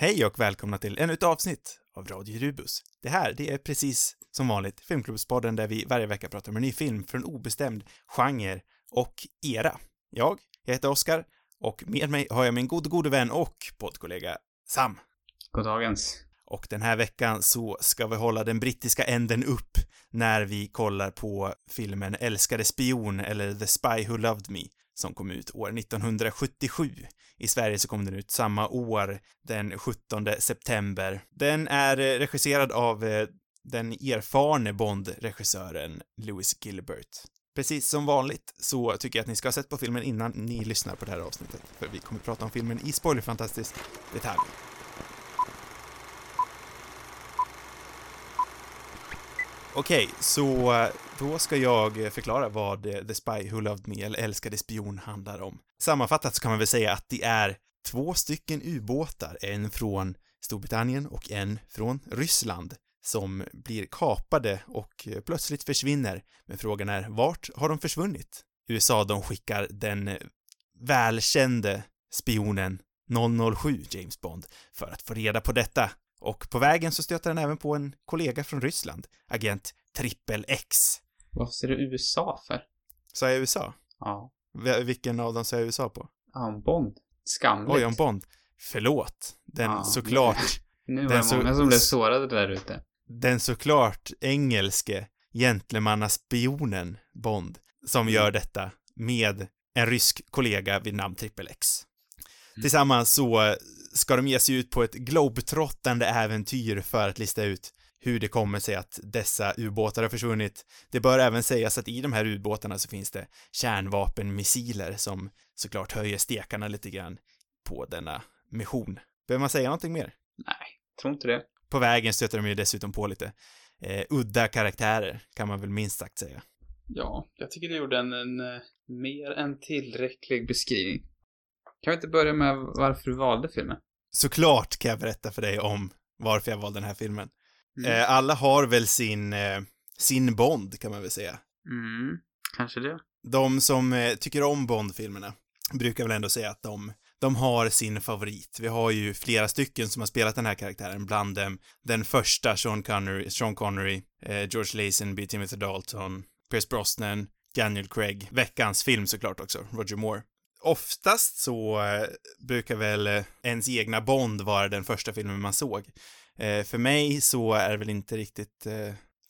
Hej och välkomna till ännu ett avsnitt av Radio Rubus. Det här, det är precis som vanligt Filmklubbspodden där vi varje vecka pratar om en ny film för en obestämd genre och era. Jag, jag heter Oskar och med mig har jag min gode, gode vän och poddkollega Sam. Goddagens. Och den här veckan så ska vi hålla den brittiska änden upp när vi kollar på filmen Älskade spion eller The Spy Who Loved Me som kom ut år 1977. I Sverige så kom den ut samma år, den 17 september. Den är eh, regisserad av eh, den erfarne Bond-regissören Louis Gilbert. Precis som vanligt så tycker jag att ni ska ha sett på filmen innan ni lyssnar på det här avsnittet, för vi kommer prata om filmen i spoilerfantastisk detalj. Okej, så eh, då ska jag förklara vad eh, The Spy Who Loved Me, eller Älskade spion, handlar om. Sammanfattat så kan man väl säga att det är två stycken ubåtar, en från Storbritannien och en från Ryssland, som blir kapade och plötsligt försvinner. Men frågan är, vart har de försvunnit? USA, de skickar den eh, välkände spionen 007 James Bond för att få reda på detta. Och på vägen så stöter han även på en kollega från Ryssland, agent Trippel X. Varför ser du USA för? Sa jag USA? Ja. V- vilken av dem sa jag USA på? Ja, Bond. Skamligt. Oj, om Bond. Förlåt. Den Ja, såklart, Nu var det så- många som blev sårade där ute. den såklart engelske gentlemannaspionen Bond som Mm. gör detta med en rysk kollega vid namn Trippel X. Tillsammans så ska de ge sig ut på ett globetrottande äventyr för att lista ut hur det kommer sig att dessa ubåtar har försvunnit. Det bör även sägas att i de här ubåtarna så finns det kärnvapenmissiler som såklart höjer stekarna lite grann på denna mission. Behöver man säga någonting mer? Nej, tror inte det. På vägen stöter de ju dessutom på lite eh, udda karaktärer, kan man väl minst sagt säga. Ja, jag tycker du gjorde en, en eh, mer än tillräcklig beskrivning. Kan vi inte börja med varför du valde filmen? Såklart kan jag berätta för dig om varför jag valde den här filmen. Mm. Eh, alla har väl sin, eh, sin Bond, kan man väl säga. Mm, kanske det. De som eh, tycker om Bond-filmerna brukar väl ändå säga att de, de har sin favorit. Vi har ju flera stycken som har spelat den här karaktären, bland dem den första Sean Connery, Sean Connery George Lazenby, Timothy Dalton, Pierce Brosnan, Daniel Craig, veckans film såklart också, Roger Moore. Oftast så eh, brukar väl eh, ens egna Bond vara den första filmen man såg. Eh, för mig så är det väl inte riktigt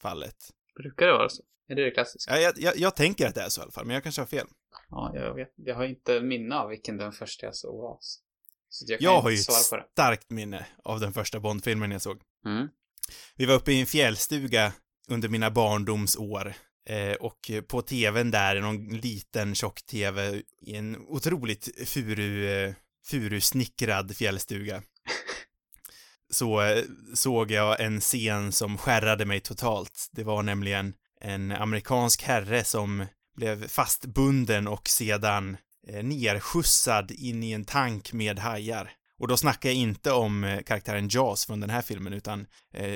fallet. Brukar det vara så? Är det det klassiska? Ja, jag, jag, jag tänker att det är så i alla fall, men jag kanske har fel. Ja, jag vet. Jag har inte minne av vilken den första jag såg var. Så jag Jag har ju ett starkt minne av den första Bond-filmen jag såg. Mm. Vi var uppe i en fjällstuga under mina barndomsår eh, och på tvn där, någon liten tjock-tv i en otroligt furu, eh, furusnickrad fjällstuga så eh, såg jag en scen som skärrade mig totalt. Det var nämligen en amerikansk herre som blev fastbunden och sedan eh, nerskjutsad in i en tank med hajar. Och då snackar jag inte om karaktären Jaws från den här filmen, utan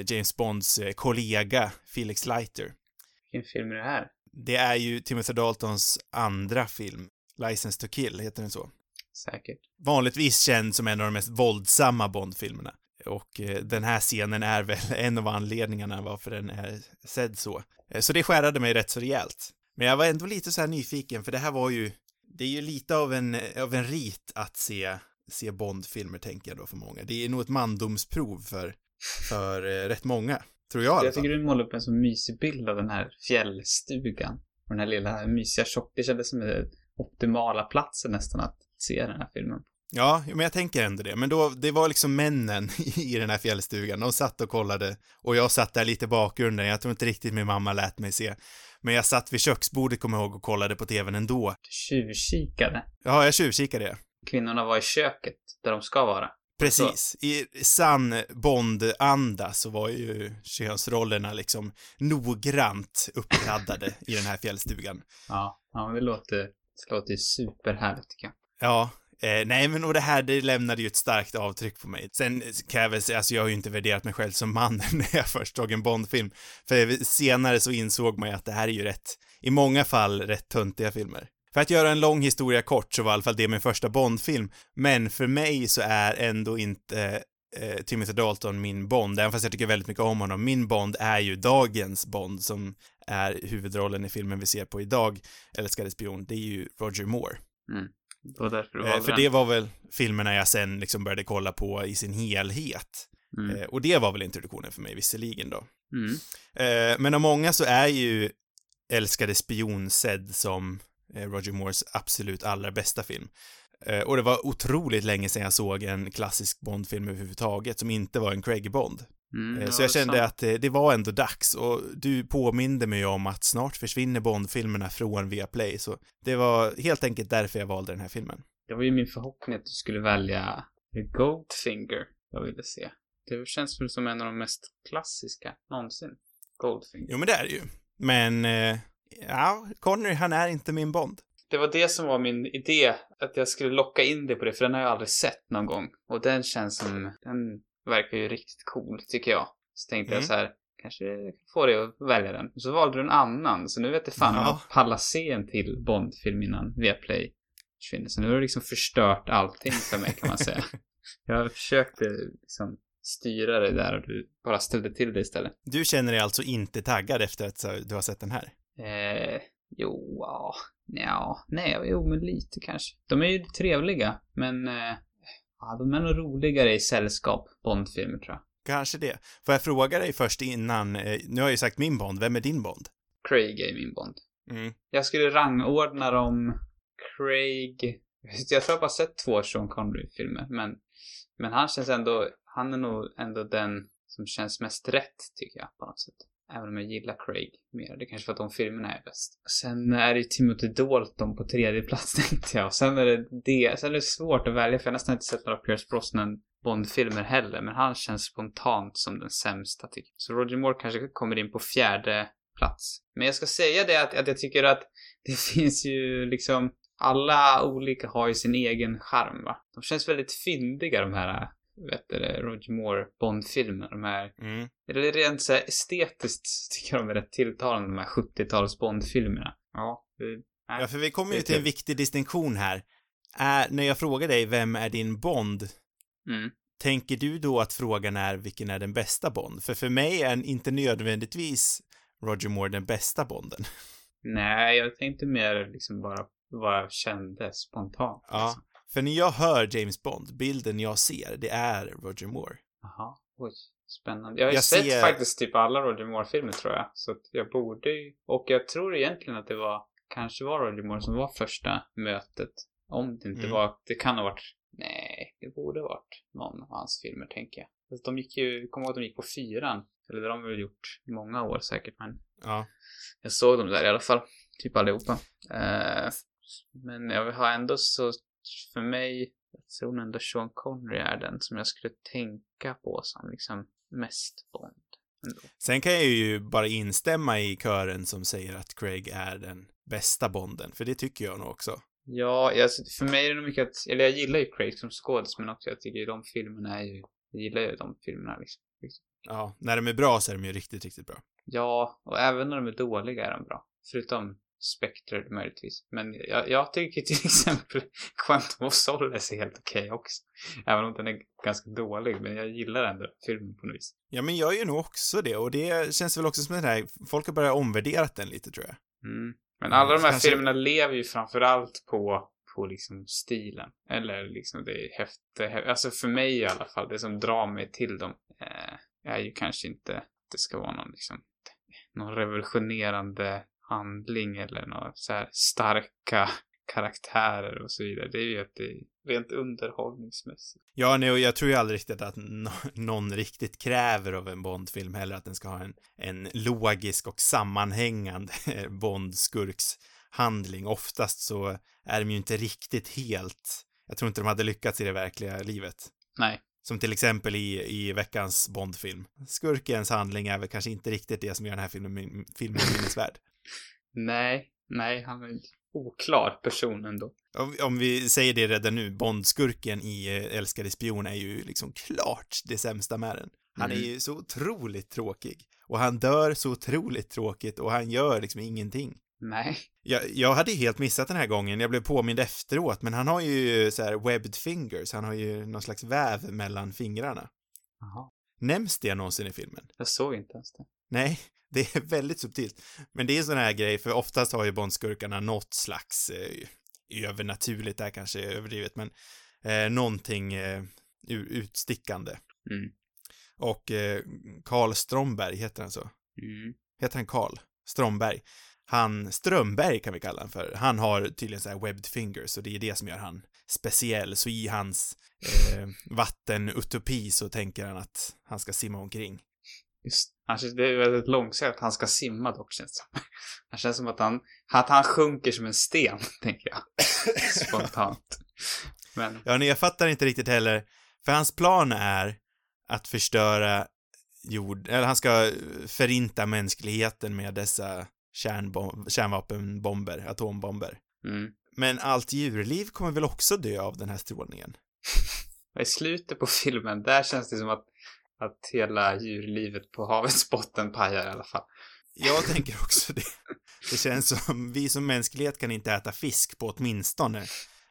James Bonds kollega Felix Leiter. Vilken film är det här? Det är ju Timothy Daltons andra film, License to Kill, heter den så. Säkert. Vanligtvis känd som en av de mest våldsamma Bond-filmerna. Och eh, den här scenen är väl en av anledningarna varför den är sedd så. Eh, så det skärade mig rätt så rejält. Men jag var ändå lite så här nyfiken, för det här var ju, det är ju lite av en, av en rit att se, se Bond-filmer, tänker jag då för många. Det är nog ett mandomsprov för, för eh, rätt många, tror jag Jag tycker du målade upp en så mysig bild av den här fjällstugan. Och den här lilla mysiga tjock... Det kändes som den optimala platsen nästan att se den här filmen. Ja, men jag tänker ändå det. Men då, det var liksom männen i den här fjällstugan. De satt och kollade och jag satt där lite i bakgrunden. Jag tror inte riktigt min mamma lät mig se. Men jag satt vid köksbordet, kommer jag ihåg, och kollade på tvn ändå. Du tjuvkikade. Ja, jag tjuvkikade. Kvinnorna var i köket, där de ska vara. Precis. I sann Bond-anda så var ju könsrollerna liksom noggrant uppladdade i den här fjällstugan. Ja, ja men det låter, det låter superhärligt tycker jag. Ja, eh, nej men och det här, det lämnade ju ett starkt avtryck på mig. Sen kan jag väl säga, alltså jag har ju inte värderat mig själv som man när jag först såg en Bond-film. För senare så insåg man ju att det här är ju rätt, i många fall rätt töntiga filmer. För att göra en lång historia kort så var i alla fall det min första Bond-film, men för mig så är ändå inte eh, Timothy Dalton min Bond, även fast jag tycker väldigt mycket om honom. Min Bond är ju dagens Bond som är huvudrollen i filmen vi ser på idag, Älskade spion, det är ju Roger Moore. Mm. Det därför du Eh, för den. det var väl filmerna jag sen liksom började kolla på i sin helhet. Mm. Eh, och det var väl introduktionen för mig visserligen då. Mm. Eh, men av många så är ju Älskade spion sedd som Roger Moores absolut allra bästa film. Eh, och det var otroligt länge sedan jag såg en klassisk Bond-film överhuvudtaget som inte var en Craig-Bond. Mm, Eh, så jag kände sant. att eh, det var ändå dags och du påminde mig om att snart försvinner Bond-filmerna från Viaplay, så det var helt enkelt därför jag valde den här filmen. Det var ju min förhoppning att du skulle välja Goldfinger jag ville se. Det känns väl som en av de mest klassiska någonsin. Goldfinger. Jo, men det är det ju. Men, eh, ja, Connery, han är inte min Bond. Det var det som var min idé, att jag skulle locka in dig på det, för den har jag aldrig sett någon gång. Och den känns som, den verkar ju riktigt cool, tycker jag. Så tänkte Mm. jag så här, kanske får dig att välja den. Så valde du en annan, så nu vet jag fan om Ja. jag pallar se en till Bond-film innan Viaplay försvinner. Så nu har du liksom förstört allting för mig, kan man säga. jag försökte liksom styra det där och du bara ställde till det istället. Du känner dig alltså inte taggad efter att du har sett den här? Eh, jo, ja, ja, nej, jo, men lite kanske. De är ju trevliga, men eh, ja, de är nog roligare i sällskap, Bondfilmer tror jag. Kanske det. Får jag fråga dig först innan, eh, nu har jag ju sagt min Bond, vem är din Bond? Craig är min Bond. Mm. Jag skulle rangordna dem Craig... Jag tror jag bara sett två Sean Connery-filmer, men, men han känns ändå, han är nog ändå den som känns mest rätt, tycker jag, på något sätt. Även om jag gillar Craig mer. Det är kanske för att de filmerna är bäst. Sen är det ju Timothy Dalton på tredje plats, tänkte jag. Sen är det det. Sen är det svårt att välja, för jag har nästan inte sett några Pierce Brosnan Bond-filmer heller, men han känns spontant som den sämsta, tycker jag. Så Roger Moore kanske kommer in på fjärde plats. Men jag ska säga det att, att jag tycker att det finns ju liksom alla olika har ju sin egen charm va. De känns väldigt fyndiga de här, vet du Roger Moore Bond-filmerna. De här, Mm. eller rent så här estetiskt tycker jag de är rätt tilltalande de här 70-tals Bond-filmerna. Ja, det, nej. Ja, för vi kommer ju till en viktig distinktion här. Är, när jag frågar dig, vem är din Bond? Mm. Tänker du då att frågan är vilken är den bästa Bond? För för mig är inte nödvändigtvis Roger Moore den bästa Bonden. Nej, jag tänkte mer liksom bara vad jag kände spontant. Ja. Liksom. För när jag hör James Bond, bilden jag ser, det är Roger Moore. Jaha, oj. Spännande. Jag har ju Jag sett ser- faktiskt typ alla Roger Moore-filmer tror jag. Så att jag borde ju... Och jag tror egentligen att det var... Kanske var Roger Moore som var första mötet. Om det inte Mm. var... Det kan ha varit... Nej, det borde ha varit någon av hans filmer tänker jag. Fast de gick ju... Kommer ihåg att de gick på fyran. Eller det har de väl gjort i många år säkert. Men Ja. jag såg dem där i alla fall. Typ allihopa. Eh, men jag har ändå så... För mig... Jag tror ändå Sean Connery är den som jag skulle tänka på som liksom mest Bond. Ändå. Sen kan jag ju bara instämma i kören som säger att Craig är den bästa Bonden, för det tycker jag nog också. Ja, alltså, för mig är det nog mycket att... Eller jag gillar ju Craig som skådis men också jag tycker ju de filmerna är ju... Jag gillar ju de filmerna liksom. liksom. Ja, när de är bra så är de ju riktigt, riktigt bra. Ja, och även när de är dåliga är de bra. Förutom Spectre möjligtvis. Men jag, jag tycker till exempel Quantum of Solace är helt okej också. Även om den är ganska dålig, men jag gillar ändå filmen på något vis. Ja, men jag gör nog också det, och det känns väl också som den här, folk har börjat omvärdera den lite, tror jag. Mm. Men alla de här Kanske- filmerna lever ju framförallt på, på liksom stilen. Eller liksom det är häftigt. Alltså för mig i alla fall, det som drar mig till dem eh, är ju kanske inte att det ska vara någon liksom någon revolutionerande handling eller några så här starka karaktärer och så vidare. Det är ju att det är rent underhållningsmässigt. Ja, nej, och jag tror ju aldrig riktigt att no någon riktigt kräver av en Bond-film heller att den ska ha en, en logisk och sammanhängande Bond-skurkshandling. Oftast så är de ju inte riktigt helt, jag tror inte de hade lyckats i det verkliga livet. Nej. Som till exempel i, i veckans Bond-film. Skurkens handling är väl kanske inte riktigt det som gör den här filmen, filmen minnesvärd. Nej, nej, han är en oklar person ändå. Om, om vi säger det redan nu, Bond-skurken i eh, Älskade spion är ju liksom klart det sämsta med den. Han är Mm. ju så otroligt tråkig. Och han dör så otroligt tråkigt och han gör liksom ingenting. Nej. Jag, jag hade helt missat den här gången, jag blev påmind efteråt, men han har ju så här webbed fingers, han har ju någon slags väv mellan fingrarna. Jaha. Nämns det någonsin i filmen? Jag såg inte ens det. Nej, det är väldigt subtilt. Men det är en sån här grej, för oftast har ju Bondskurkarna något slags eh, övernaturligt, där kanske är överdrivet, men eh, någonting eh, utstickande. Mm. Och eh, Karl Stromberg, heter han så? Mm. Heter han Karl Stromberg? Han, Strömberg kan vi kalla han för. Han har tydligen så här webbed fingers och det är det som gör han speciell. Så i hans eh, vattenutopi så tänker han att han ska simma omkring. Just. Han känns, det är väldigt långsamt att han ska simma dock känns det som. Han känns som att han, att han sjunker som en sten, tänker jag. Spontant. Men, Ja, nej, jag fattar inte riktigt heller. För hans plan är att förstöra jord, eller han ska förinta mänskligheten med dessa kärnbom- kärnvapenbomber, atombomber. mm. Men allt djurliv kommer väl också dö av den här strålningen? I slutet på filmen, där känns det som att, att hela djurlivet på havets botten pajar i alla fall. Jag tänker också det. Det känns som vi som mänsklighet kan inte äta fisk på åtminstone.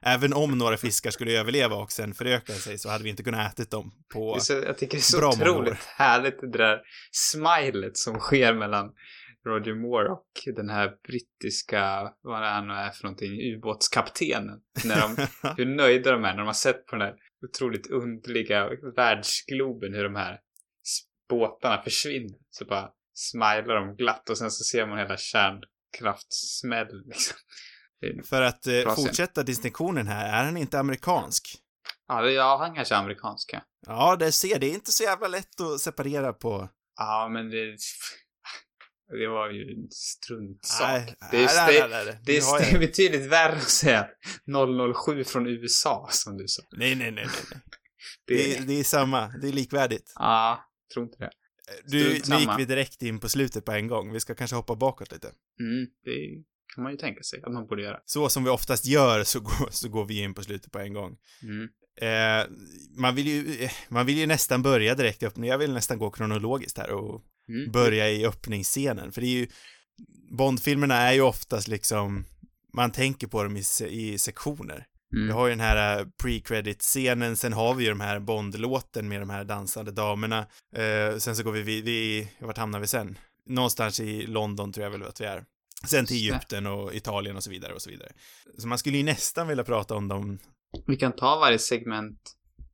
Även om några fiskar skulle överleva och sen föröka sig så hade vi inte kunnat äta dem på... är så, jag tycker det är så otroligt år. härligt det där smilet som sker mellan Roger Moore och den här brittiska, vad det nu är för någonting, ubåtskaptenen. När de, hur nöjda de är när de har sett på den här otroligt underliga världsgloben hur de här båtarna försvinner. Så bara smilar de glatt och sen så ser man hela kärnkraftsmällen liksom. För att eh, scen. fortsätta distinktionen här, är han inte amerikansk? Ja, det- ja, han kanske är amerikanska. Ja, det ser, det är inte så jävla lätt att separera på... Ja, men det... Det var ju en struntsak. Nej, det är, nej, nej, nej, det, är, jag- det är betydligt värre att säga 007 från USA, som du sa. Nej, nej, nej, nej. Det, är- det är samma, det är likvärdigt. Ja, tror inte det. Du, nu gick vi direkt in på slutet på en gång. Vi ska kanske hoppa bakåt lite. Mm, det kan man ju tänka sig att man borde göra. Så som vi oftast gör så går, så går vi in på slutet på en gång. Mm. Eh, man vill ju, eh, man vill ju nästan börja direkt i öppning. Jag vill nästan gå kronologiskt här och Mm. börja i öppningsscenen. För det är ju, Bondfilmerna är ju oftast liksom, man tänker på dem i, i sektioner. Mm. Vi har ju den här eh, pre-credit-scenen, sen har vi ju de här Bond-låten med de här dansande damerna. Eh, sen så går vi, vi, vi, vart hamnar vi sen? Någonstans i London tror jag väl att vi är. Sen till. Egypten och Italien och så vidare och så vidare. Så man skulle ju nästan vilja prata om dem. Vi kan ta varje segment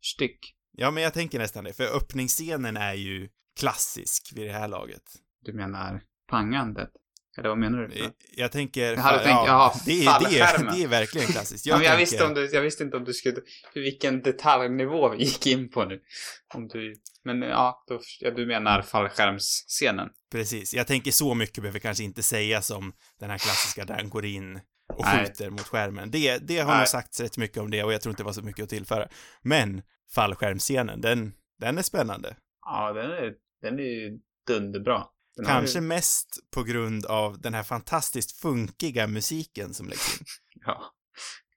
styck. Ja, men jag tänker nästan det, för öppningsscenen är ju klassisk vid det här laget. Du menar pangandet? Eller vad menar du? Jag tänker... Jag hade fa- tänkt, jaha, det, är, det, är, det är verkligen klassiskt. Jag, Jag, jag, tänker, visste om du, jag visste inte om du skulle, vilken detaljnivå vi gick in på nu. Om du, men ja, då, ja du menar fallskärmsscenen. Precis. Jag tänker så mycket behöver kanske inte säga som den här klassiska där han går in och Nej. skjuter mot skärmen. Det, det har Nej. nog sagts rätt mycket om det och jag tror inte det var så mycket att tillföra. Men fallskärmscenen, den, den är spännande. Ja, den är, den är ju dunderbra. Den Kanske ju- mest på grund av den här fantastiskt funkiga musiken som läggs in. Ja.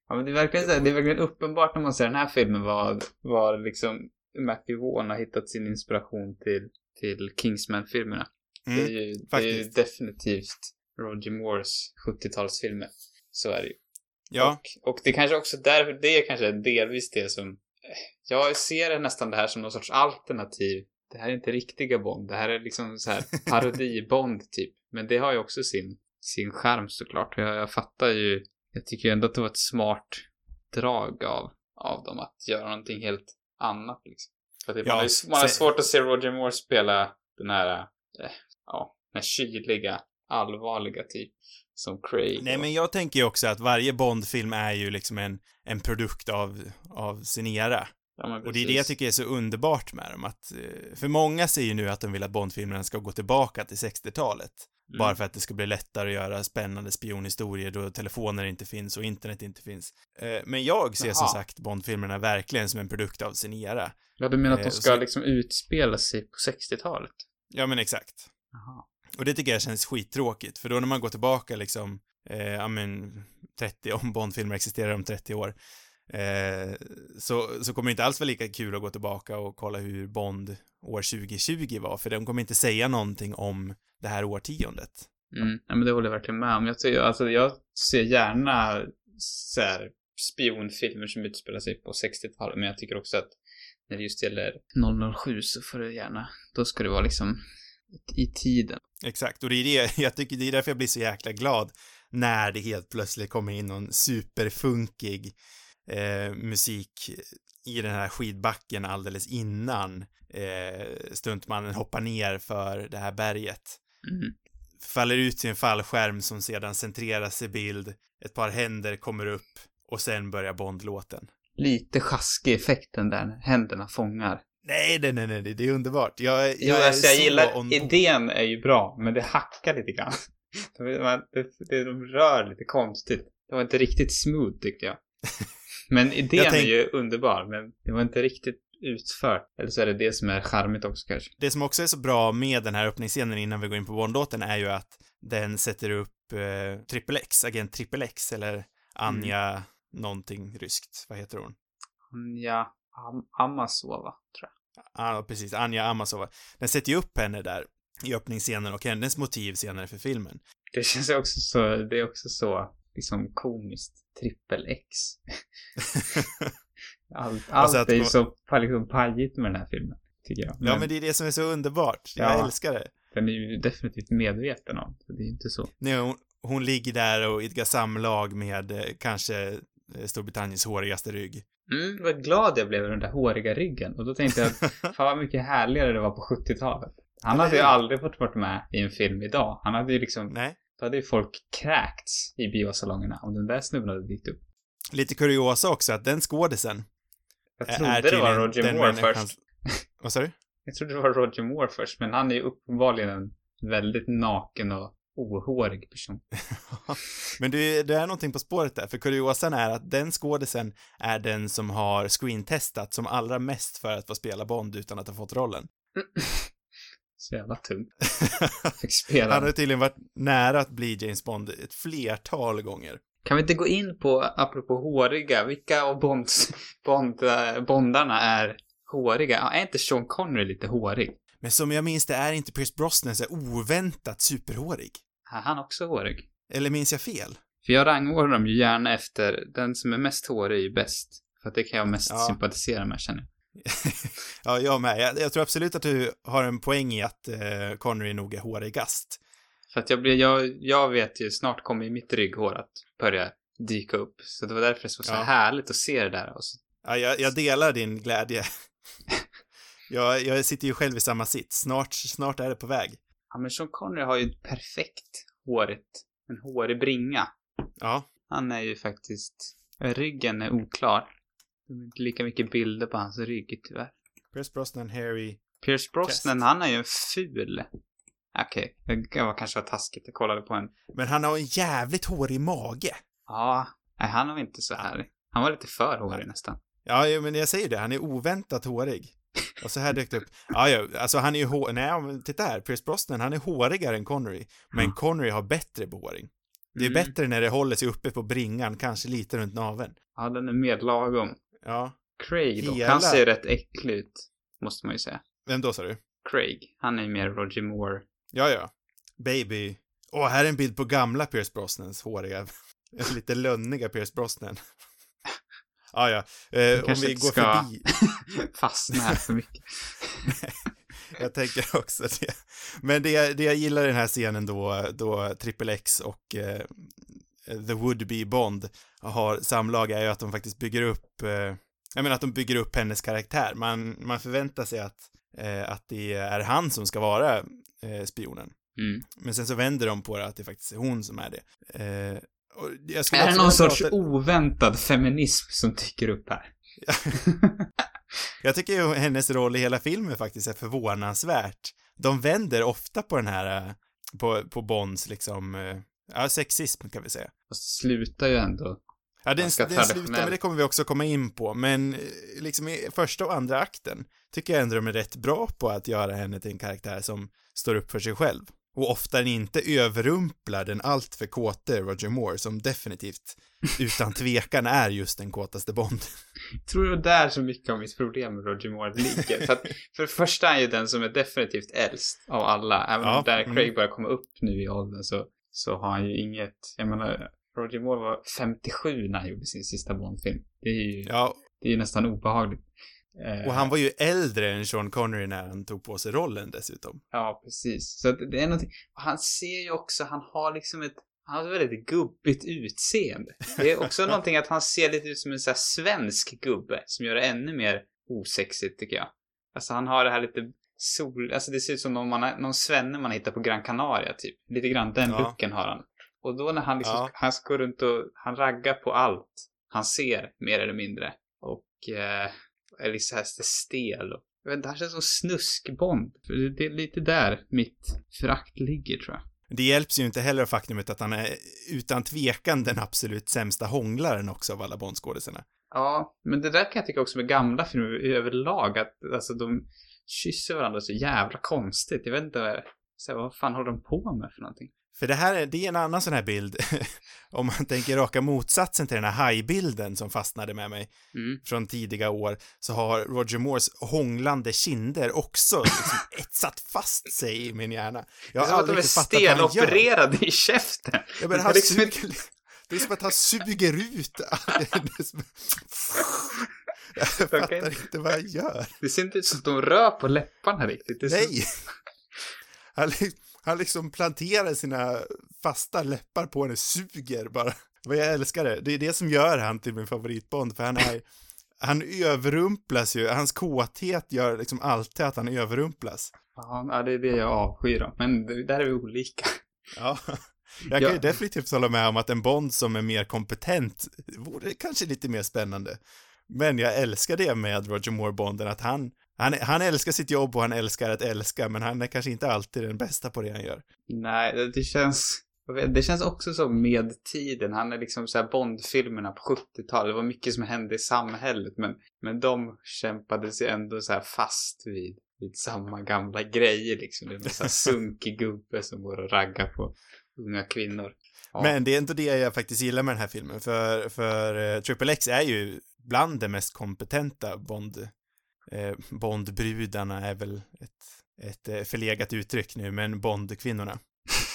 Ja, men det är verkligen så här, det är verkligen uppenbart när man ser den här filmen vad, vad liksom Matthew Vaughn har hittat sin inspiration till, till Kingsman-filmerna. Det är Mm. ju, det är ju definitivt Roger Moores 70-talsfilmer. Så är det ju. Ja, Och, och det kanske också där, det är kanske delvis det som, eh, jag ser nästan det här som någon sorts alternativ. Det här är inte riktiga Bond, det här är liksom så här parodi-Bond typ. Men det har ju också sin, sin charm såklart. Jag, jag fattar ju, jag tycker ju ändå att det var ett smart drag av, av dem att göra någonting helt annat liksom. För det, Ja, man, har, man har svårt att se Roger Moore spela den här, eh, ja, den här kyliga, allvarliga typ. Som Craig. nej och- men jag tänker ju också att varje Bondfilm är ju liksom en, en produkt av, av sin era. ja, Och det är det jag tycker är så underbart med dem, att eh, för många säger ju nu att de vill att Bondfilmerna ska gå tillbaka till 60-talet. Mm. Bara för att det ska bli lättare att göra spännande spionhistorier då telefoner inte finns och internet inte finns. Eh, Men jag ser som Jaha. sagt Bondfilmerna verkligen som en produkt av sin era. Ja, du menar att Eh, de ska så- liksom utspela sig på 60-talet? Ja, men exakt. Jaha. Och det tycker jag känns skittråkigt, för då när man går tillbaka liksom, eh, ja men, 30, om Bondfilmer existerar om 30 år, eh, så, så kommer det inte alls vara lika kul att gå tillbaka och kolla hur Bond år 2020 var, för de kommer inte säga någonting om det här årtiondet. Mm. Ja, men det håller jag verkligen med om. Jag, tycker, alltså, jag ser gärna så här, spionfilmer som utspelar sig på 60-talet, men jag tycker också att när det just gäller 007 så får det gärna, då ska det vara liksom i tiden. Exakt, och det är det, jag tycker det är därför jag blir så jäkla glad när det helt plötsligt kommer in någon superfunkig eh, musik i den här skidbacken alldeles innan eh, stuntmannen hoppar ner för det här berget. Mm. Faller ut i en fallskärm som sedan centreras i bild, ett par händer kommer upp och sen börjar Bond-låten. Lite sjaskig effekten där händerna fångar. Nej, nej, nej, nej, det är underbart. Jag, jag, Jo, är alltså jag gillar, idén är ju bra, men det hackar lite grann. Det, det, de rör lite konstigt. Det var inte riktigt smooth tyckte jag. Men idén tänk- är ju underbar, men det var inte riktigt utfört. Eller så är det det som är charmigt också kanske. Det som också är så bra med den här öppningsscenen innan vi går in på Bond-låten är ju att den sätter upp eh, Triple X, agent Triple X, eller Anja Mm. någonting ryskt. Vad heter hon? Ja, Am Amasova, tror jag. Ja, precis. Anja Amasova. Den sätter ju upp henne där i öppningsscenen och hennes motiv senare för filmen. Det känns också så, det är också så, liksom komiskt. Trippel X. Allt, allt Alltså är ju så liksom pajigt med den här filmen, tycker jag. Ja, men det är det som är så underbart. Jag Ja. älskar det. Den är ju definitivt medveten om, så det är ju inte så. När hon, hon ligger där och idkar samlag med eh, kanske Storbritanniens hårigaste rygg. Mm, vad glad jag blev över den där håriga ryggen. Och då tänkte jag, fan vad mycket härligare det var på 70-talet. Han hade ju aldrig fått varit med i en film idag. Han hade ju liksom, Nej. då hade ju folk kräkts i biosalongerna om den där snubben hade dykt upp. Lite kuriosa också att den skådisen Jag trodde det var Roger Moore först. Vad sa du? Jag trodde det var Roger Moore först, men han är ju uppenbarligen en väldigt naken och ohårig person. Men du, det är någonting på spåret där, för kuriosan är att den skådisen är den som har screentestat som allra mest för att få spela Bond utan att ha fått rollen. Så jävla tungt. Han har tydligen varit nära att bli James Bond ett flertal gånger. Kan vi inte gå in på, apropå håriga, vilka av Bonds, Bond, eh, Bondarna är håriga? Är inte Sean Connery lite hårig? Men som jag minns det är inte Pierce Brosnan så oväntat superhårig. Är han också hårig? Eller minns jag fel? För jag rangordnar dem ju gärna efter den som är mest hårig är ju bäst. För att det kan jag mest Ja. sympatisera med känner jag. ja, jag med. Jag, jag tror absolut att du har en poäng i att eh, Connery nog är hårigast. För att jag blir, jag, jag vet ju, snart kommer ju mitt rygghår att börja dyka upp. Så det var därför det var så Ja. härligt att se det där. Och så, Ja, jag, jag delar din glädje. jag, jag sitter ju själv i samma sitt. Snart, snart är det på väg. ja men Sean Connery har ju ett perfekt hårigt, en hårig bringa. Ja, Han är ju faktiskt, ryggen är oklar. Det är inte lika mycket bilder på hans rygg tyvärr. Pierce Brosnan, Harry. Pierce Brosnan, Chest. han är ju en ful. Okej, det var kanske var taskigt. Jag kollade på en. Men han har en jävligt hårig mage. Ja, nej han var inte så här. Han var lite för hårig nästan. Ja, men jag säger det. Han är oväntat hårig. Och så här dök det upp. Ja, ja, alltså han är ju hår... Nej, men titta här. Pierce Brosnan, han är hårigare än Connery. Men Ja. Connery har bättre behåring. Det är Mm. bättre när det håller sig uppe på bringan, kanske lite runt naveln. Ja, den är medlagom. Ja. Craig då, Hela- han ser rätt äcklig ut. Måste man ju säga. Vem då sa du? Craig, han är mer Roger Moore. Ja, ja. Baby. Åh, här är en bild på gamla Pierce Brosnans håriga, lite lönniga Pierce Brosnan. Ja, ja. Eh, om vi går ska- förbi. Fastna här för mycket. jag tänker också det. Men det, det jag gillar i den här scenen då, då Triple X och eh, The Would-Be Bond har samlag är ju att de faktiskt bygger upp, eh, jag menar att de bygger upp hennes karaktär. Man, man förväntar sig att, eh, att det är han som ska vara eh, spionen. Mm. Men sen så vänder de på det att det faktiskt är hon som är det. Och Är det någon sorts prata- oväntad feminism som dyker upp här? Jag tycker ju hennes roll i hela filmen faktiskt är förvånansvärt. De vänder ofta på den här, eh, på, på Bonds liksom, eh, ja, sexism kan vi säga. Det slutar ju ändå. Ja, den, den slutar, men det kommer vi också komma in på, men eh, liksom i första och andra akten tycker jag ändå de är rätt bra på att göra henne till en karaktär som står upp för sig själv. Och ofta inte överrumplar den alltför kåte Roger Moore, som definitivt, utan tvekan, är just den kåtaste Bond. Jag tror det är där så mycket av mitt problem med Roger Moore ligger. för att för det första är ju den som är definitivt äldst av alla. Även Ja, om där mm. Craig börjar komma upp nu i åldern så, så har han ju inget, jag menar, Roger Moore var 57 när han gjorde sin sista Bond-film. Det är ju, Ja, det är ju nästan obehagligt. Eh, Och han var ju äldre än Sean Connery när han tog på sig rollen dessutom. Ja, precis. Så det är någonting. Han ser ju också, han har liksom ett, han har ett väldigt gubbigt utseende. Det är också någonting att han ser lite ut som en sån här svensk gubbe som gör det ännu mer osexigt tycker jag. Alltså han har det här lite sol, alltså det ser ut som någon, man, någon svenne man hittar på Gran Canaria typ. Lite grann den Ja. looken har han. Och då när han liksom, Ja. han går runt och, han raggar på allt han ser mer eller mindre. Och eh, lite så här stel och jag vet inte, han känns som snuskbond. För det- är lite där mitt förakt ligger tror jag. Det hjälps ju inte heller av faktumet att han är utan tvekan den absolut sämsta hånglaren också av alla Bondskådisarna. Ja, men det där kan jag tycka också med gamla filmer överlag att alltså de kysser varandra så jävla konstigt. Jag vet inte så här, vad fan håller de på med för någonting? För det här är, det är en annan sån här bild, om man tänker raka motsatsen till den här hajbilden som fastnade med mig Mm. från tidiga år, så har Roger Moores hånglande kinder också liksom etsat fast sig i min hjärna. Det Jag är har som att de aldrig är stelopererade i käften. Ja, men Det han liksom suger, det är som att han suger ut Jag fattar inte vad han gör. Det ser inte ut som att de rör på läpparna riktigt. Det Nej! Li- han liksom planterar sina fasta läppar på henne, suger bara. Vad jag älskar det. Det är det som gör han till min favoritbond, för han är han överrumplas ju, hans kåthet gör liksom alltid att han överrumplas. Ja, det är det jag avskyr då. Men där är vi olika. Ja. Jag kan ju Ja. definitivt hålla med om att en Bond som är mer kompetent vore kanske lite mer spännande. Men jag älskar det med Roger Moore-Bonden, att han, han, han älskar sitt jobb och han älskar att älska, men han är kanske inte alltid den bästa på det han gör. Nej, det- det känns... Det känns också som med tiden. Han är liksom så här Bond-filmerna på 70-talet. Det var mycket som hände i samhället. Men, men de kämpade sig ändå så här fast vid, vid samma gamla grejer liksom. Det är en så här sunkig gubbe som går och raggar på unga kvinnor. Ja. Men det är ändå det jag faktiskt gillar med den här filmen, för, för eh, Triple X är ju bland de mest kompetenta Bond, eh, Bondbrudarna är väl ett, ett eh, förlegat uttryck nu, men Bondkvinnorna.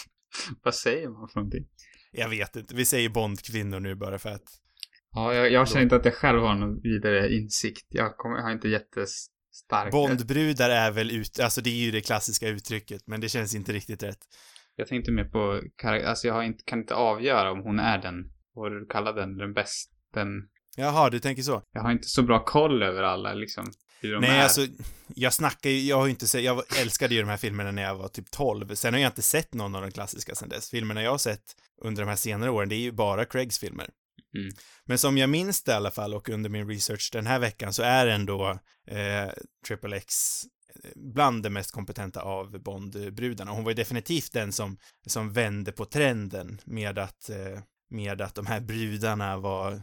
Vad säger man för någonting? Jag vet inte, vi säger Bondkvinnor nu bara för att Ja, jag, jag känner inte att jag själv har någon vidare insikt. Jag, kommer, jag har inte jättestark... Bondbrudar är väl ut, alltså det är ju det klassiska uttrycket, men det känns inte riktigt rätt. Jag tänkte mer på karak- Alltså jag har inte, kan inte avgöra om hon är den, vad du kallar den, den bästa. Den... Jaha, du tänker så? Jag har inte så bra koll över alla liksom. Nej, är. alltså, jag snackar ju, jag har ju inte sett, jag älskade ju de här filmerna när jag var typ 12. Sen har jag inte sett någon av de klassiska sen dess. Filmerna jag har sett under de här senare åren, det är ju bara Craigs filmer. Mm. Men som jag minns det i alla fall och under min research den här veckan så är ändå eh, Triple X eh, bland de mest kompetenta av Bond-brudarna. Hon var ju definitivt den som, som vände på trenden med att, eh, med att de här brudarna var,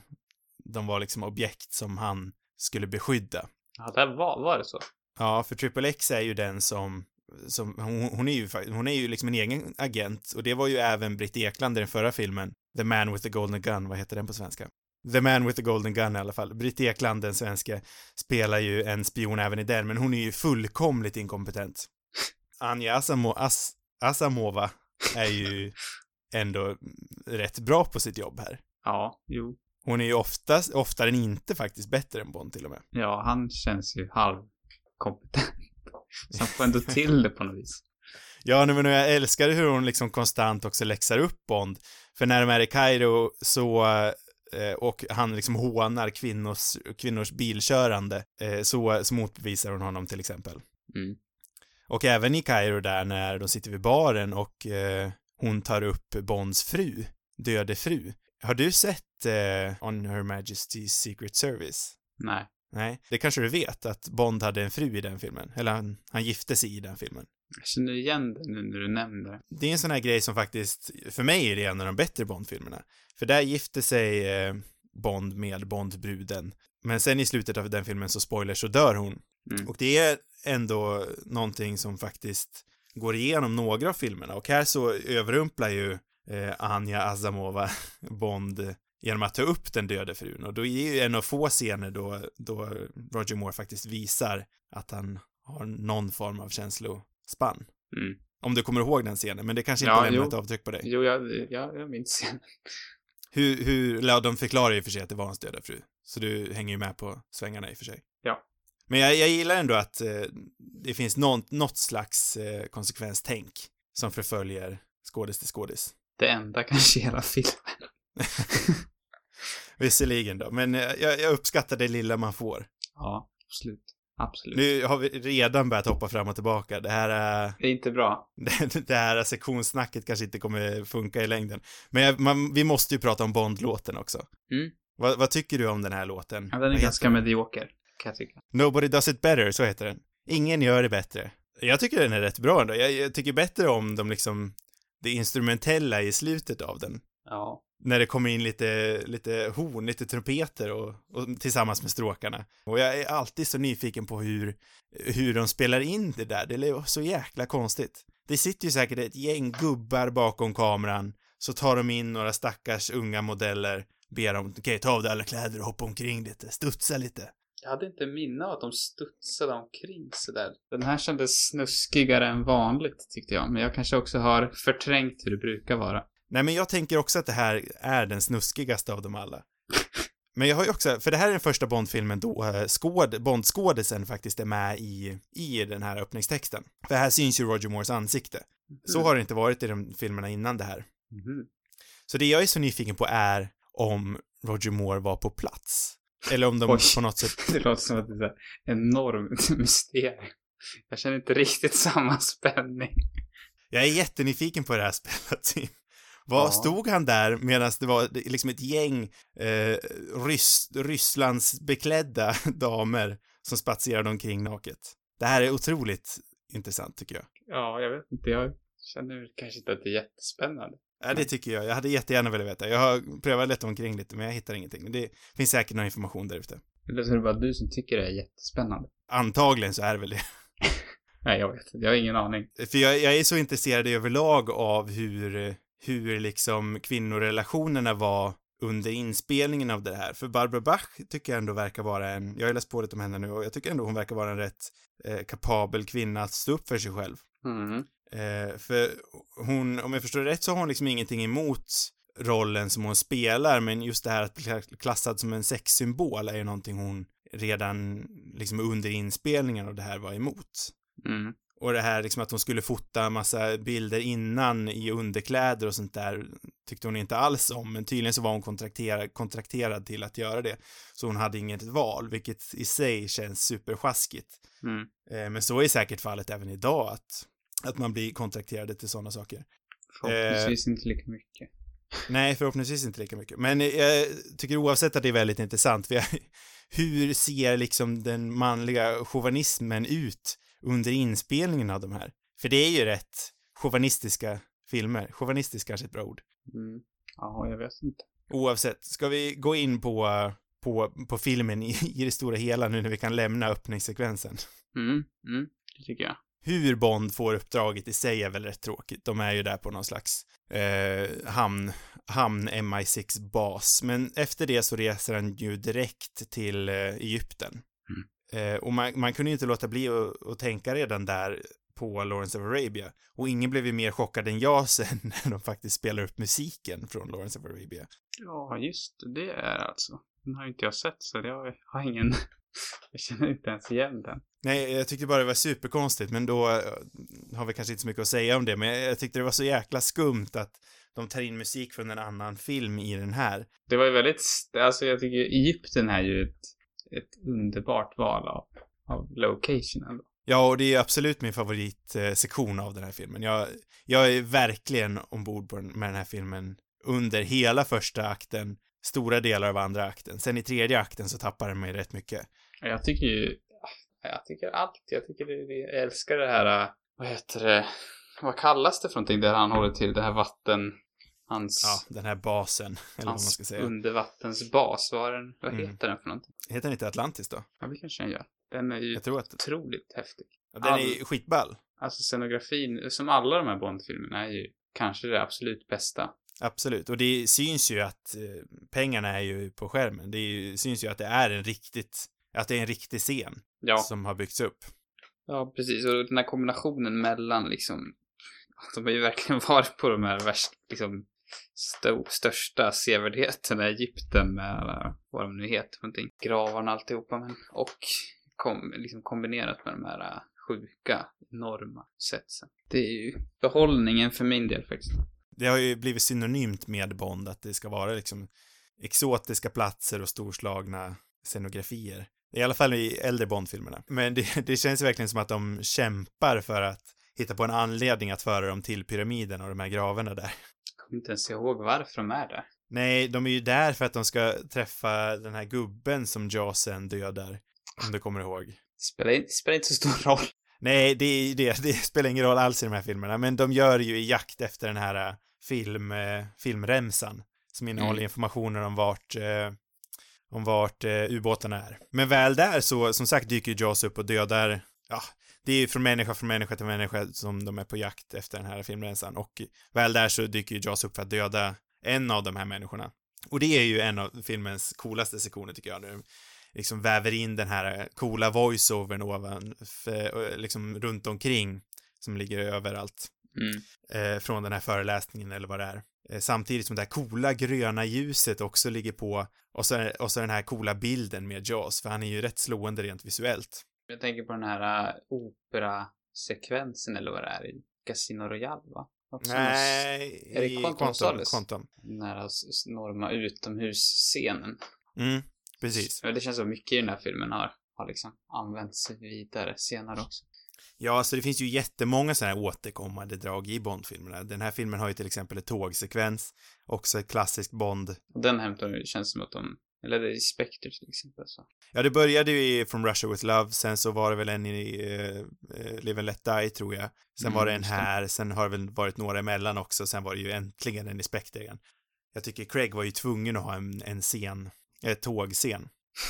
de var liksom objekt som han skulle beskydda. Ja, där var, var det så? Ja, för Triple X är ju den som, som hon, hon är ju hon är ju liksom en egen agent och det var ju även Britt Ekland i den förra filmen, The Man with the Golden Gun, vad heter den på svenska? The Man with the Golden Gun i alla fall. Britt Ekland, den svenska, spelar ju en spion även i den, men hon är ju fullkomligt inkompetent. Anja Asamo, As, Asamova är ju ändå rätt bra på sitt jobb här. Ja, jo. Hon är ju oftast, oftare än inte faktiskt bättre än Bond till och med. Ja, han känns ju halvkompetent. Så han får ändå till det på något vis. Ja, men jag älskar hur hon liksom konstant också läxar upp Bond. För när de är i Kairo så, eh, och han liksom hånar kvinnors, kvinnors bilkörande, eh, så, så motbevisar hon honom till exempel. Mm. Och även i Kairo där när de sitter vid baren och eh, hon tar upp Bonds fru, döde fru. Har du sett eh, On Her Majesty's Secret Service? Nej. Nej, det kanske du vet, att Bond hade en fru i den filmen. Eller han, han gifte sig i den filmen. Jag känner igen det nu när du nämner det. Det är en sån här grej som faktiskt, för mig är det en av de bättre Bond-filmerna. För där gifte sig eh, Bond med Bondbruden. Men sen i slutet av den filmen så spoiler så dör hon. Mm. Och det är ändå någonting som faktiskt går igenom några av filmerna. Och här så överrumplar ju eh, Anja Azamova Bond genom att ta upp den döde frun. Och då är ju en av få scener då, då Roger Moore faktiskt visar att han har någon form av känslospann. Mm. Om du kommer ihåg den scenen, men det kanske inte Ja, lämnar ett avtryck på dig. Jo, jag, jag, jag minns igen. Hur, hur, ja, de förklarar ju för sig att det var hans döda fru. Så du hänger ju med på svängarna i och för sig. Ja. Men jag, jag gillar ändå att eh, det finns något, något slags eh, konsekvenstänk som förföljer skådis till skådis. Det enda kanske i hela filmen. Visserligen då, men eh, jag, jag uppskattar det lilla man får. Ja, absolut. Absolut. Nu har vi redan börjat hoppa fram och tillbaka. Det här, är- Det är inte bra. det, det här sektionssnacket kanske inte kommer funka i längden. Men jag, man, vi måste ju prata om Bond-låten också. Mm. Vad, vad tycker du om den här låten? Ja, den är ganska medioker, kan jag tycka. Nobody does it better, så heter den. Ingen gör det bättre. Jag tycker den är rätt bra ändå. Jag, jag tycker bättre om de liksom, det instrumentella i slutet av den. Ja. När det kommer in lite, lite horn, lite trumpeter och, och tillsammans med stråkarna. Och jag är alltid så nyfiken på hur, hur de spelar in det där. Det är så jäkla konstigt. Det sitter ju säkert ett gäng gubbar bakom kameran, så tar de in några stackars unga modeller, ber dem, okej, ta av dig alla kläder och hoppa omkring lite, studsa lite. Jag hade inte minne av att de studsade omkring sådär. Den här kändes snuskigare än vanligt tyckte jag, men jag kanske också har förträngt hur det brukar vara. Nej, men jag tänker också att det här är den snuskigaste av dem alla. Men jag har ju också, för det här är den första Bond-filmen då eh, skåd, Bond-skådisen faktiskt är med i, i den här öppningstexten. För här syns ju Roger Moores ansikte. Så har det inte varit i de filmerna innan det här. Mhm. Så det jag är så nyfiken på är om Roger Moore var på plats. Eller om de Oj. på något sätt... Det låter som att det är ett enormt mysterium. Jag känner inte riktigt samma spänning. Jag är jättenyfiken på det här spelet, Tim. Vad Ja. stod han där medan det var liksom ett gäng eh, Ryss, Rysslands beklädda damer som spatserade omkring naket? Det här är otroligt intressant tycker jag. Ja, jag vet inte. Jag känner kanske inte att det är jättespännande. Ja, det tycker jag. Jag hade jättegärna velat veta. Jag har prövat leta omkring lite, men jag hittar ingenting. Det finns säkert någon information där ute. Det låter som det bara du som tycker det är jättespännande. Antagligen så är det väl det. Nej, jag vet. Jag har ingen aning. För jag, jag är så intresserad överlag av hur, hur liksom kvinnorelationerna var under inspelningen av det här. För Barbara Bach tycker jag ändå verkar vara en, jag har läst på lite om henne nu och jag tycker ändå hon verkar vara en rätt eh, kapabel kvinna att stå upp för sig själv. Mm. Eh, för hon, om jag förstår det rätt så har hon liksom ingenting emot rollen som hon spelar, men just det här att bli klassad som en sexsymbol är ju någonting hon redan liksom under inspelningen av det här var emot. Mm. Och det här liksom att hon skulle fota massa bilder innan i underkläder och sånt där tyckte hon inte alls om, men tydligen så var hon kontrakterad, kontrakterad till att göra det. Så hon hade inget val, vilket i sig känns supersjaskigt. Mm. Eh, men så är säkert fallet även idag, att, att man blir kontrakterad till sådana saker. Förhoppningsvis inte lika mycket. Nej, förhoppningsvis inte lika mycket. Men eh, jag tycker oavsett att det är väldigt intressant, för jag, hur ser liksom den manliga chauvinismen ut under inspelningen av de här? För det är ju rätt chauvinistiska filmer. Chauvinistisk kanske är ett bra ord. Mm. Ja, jag vet inte. Oavsett, ska vi gå in på, på, på filmen i, i det stora hela nu när vi kan lämna öppningssekvensen? Mm. Mm. Det tycker jag. Hur Bond får uppdraget i sig är väl rätt tråkigt. De är ju där på någon slags eh, hamn, hamn MI6-bas. Men efter det så reser han ju direkt till eh, Egypten. Eh, och man, man kunde ju inte låta bli att, att tänka redan där på Lawrence of Arabia. Och ingen blev ju mer chockad än jag sen när de faktiskt spelar upp musiken från Lawrence of Arabia. Ja, just det. Det är alltså. Den har inte jag sett, så jag har ingen... jag känner inte ens igen den. Nej, jag tyckte bara det var superkonstigt, men då eh, har vi kanske inte så mycket att säga om det, men jag, tyckte det var så jäkla skumt att de tar in musik från en annan film i den här. Det var ju väldigt... Alltså, jag tycker Egypten är ju ett, ett underbart val av, av location ändå. Ja, och det är absolut min favoritsektion av den här filmen. Jag, jag är verkligen ombord med den här filmen under hela första akten, stora delar av andra akten. Sen i tredje akten så tappar den mig rätt mycket. Ja, Jag tycker ju... Jag tycker allt. Jag tycker det, jag älskar det här... äh, Vad heter det? Vad kallas det för någonting där han håller till? Det här vatten... Hans... Ja, den här basen, eller vad man hans ska säga. undervattensbas. Vad, den, vad Mm. heter den för någonting? Heter den inte Atlantis då? Ja, det kanske den gör. Den är ju Jag tror att... otroligt häftig. Ja, den är skitball. Alltså scenografin, som alla de här Bond-filmerna, är ju kanske det absolut bästa. Absolut, och det syns ju att eh, pengarna är ju på skärmen. Det ju, syns ju att det är en riktigt, att det är en riktig scen Ja, som har byggts upp. ja precis. Och den här kombinationen mellan liksom, de har ju verkligen varit på de här värst, liksom, sto- största sevärdheterna i Egypten med alla, vad de nu heter någonting. Gravarna alltihopa, men, och kom, liksom kombinerat med de här äh, sjuka, enorma setsen. Det är ju behållningen för min del faktiskt. Det har ju blivit synonymt med Bond, att det ska vara liksom exotiska platser och storslagna scenografier. I alla fall i äldre Bond-filmerna. Men det, det känns verkligen som att de kämpar för att hitta på en anledning att föra dem till pyramiden och de här gravarna där. Jag kommer inte ens ihåg varför de är där. Nej, de är ju där för att de ska träffa den här gubben som Jawsen dödar. Om du kommer ihåg. Det spelar, det spelar inte så stor roll. Nej, det, det, det spelar ingen roll alls i de här filmerna, men de gör ju i jakt efter den här äh, film, eh, filmremsan som innehåller Mm. informationer om vart, eh, om vart eh, ubåtarna är. Men väl där så, som sagt, dyker Jaws upp och dödar, ja, det är ju från människa från människa till människa som de är på jakt efter den här filmremsan och väl där så dyker ju Jaws upp för att döda en av de här människorna. Och det är ju en av filmens coolaste sektioner tycker jag, de liksom väver in den här coola voiceovern ovan, för, liksom runt omkring som ligger överallt Mm. eh, från den här föreläsningen eller vad det är. Eh, samtidigt som det här coola gröna ljuset också ligger på och så, och så den här coola bilden med Jaws, för han är ju rätt slående rent visuellt. Jag tänker på den här äh, operasekvensen eller vad det är i Casino Royale va? Också Nej, är det i Quantum Quantum. Den här s- enorma utomhusscenen. Mm, precis. Det känns som mycket i den här filmen har, har liksom använts vidare senare också. Ja, så det finns ju jättemånga sådana här återkommande drag i Bond-filmerna. Den här filmen har ju till exempel ett tågsekvens, också ett klassiskt Bond. Den hämtar det känns som att de, eller det är Spectre till exempel så. Ja, det började ju i From Russia With Love, sen så var det väl en i uh, Live and Let Die, tror jag. Sen Mm, var det en just det. här, sen har det väl varit några emellan också, sen var det ju äntligen en i Spectre igen. Jag tycker Craig var ju tvungen att ha en, en scen, en tågscen,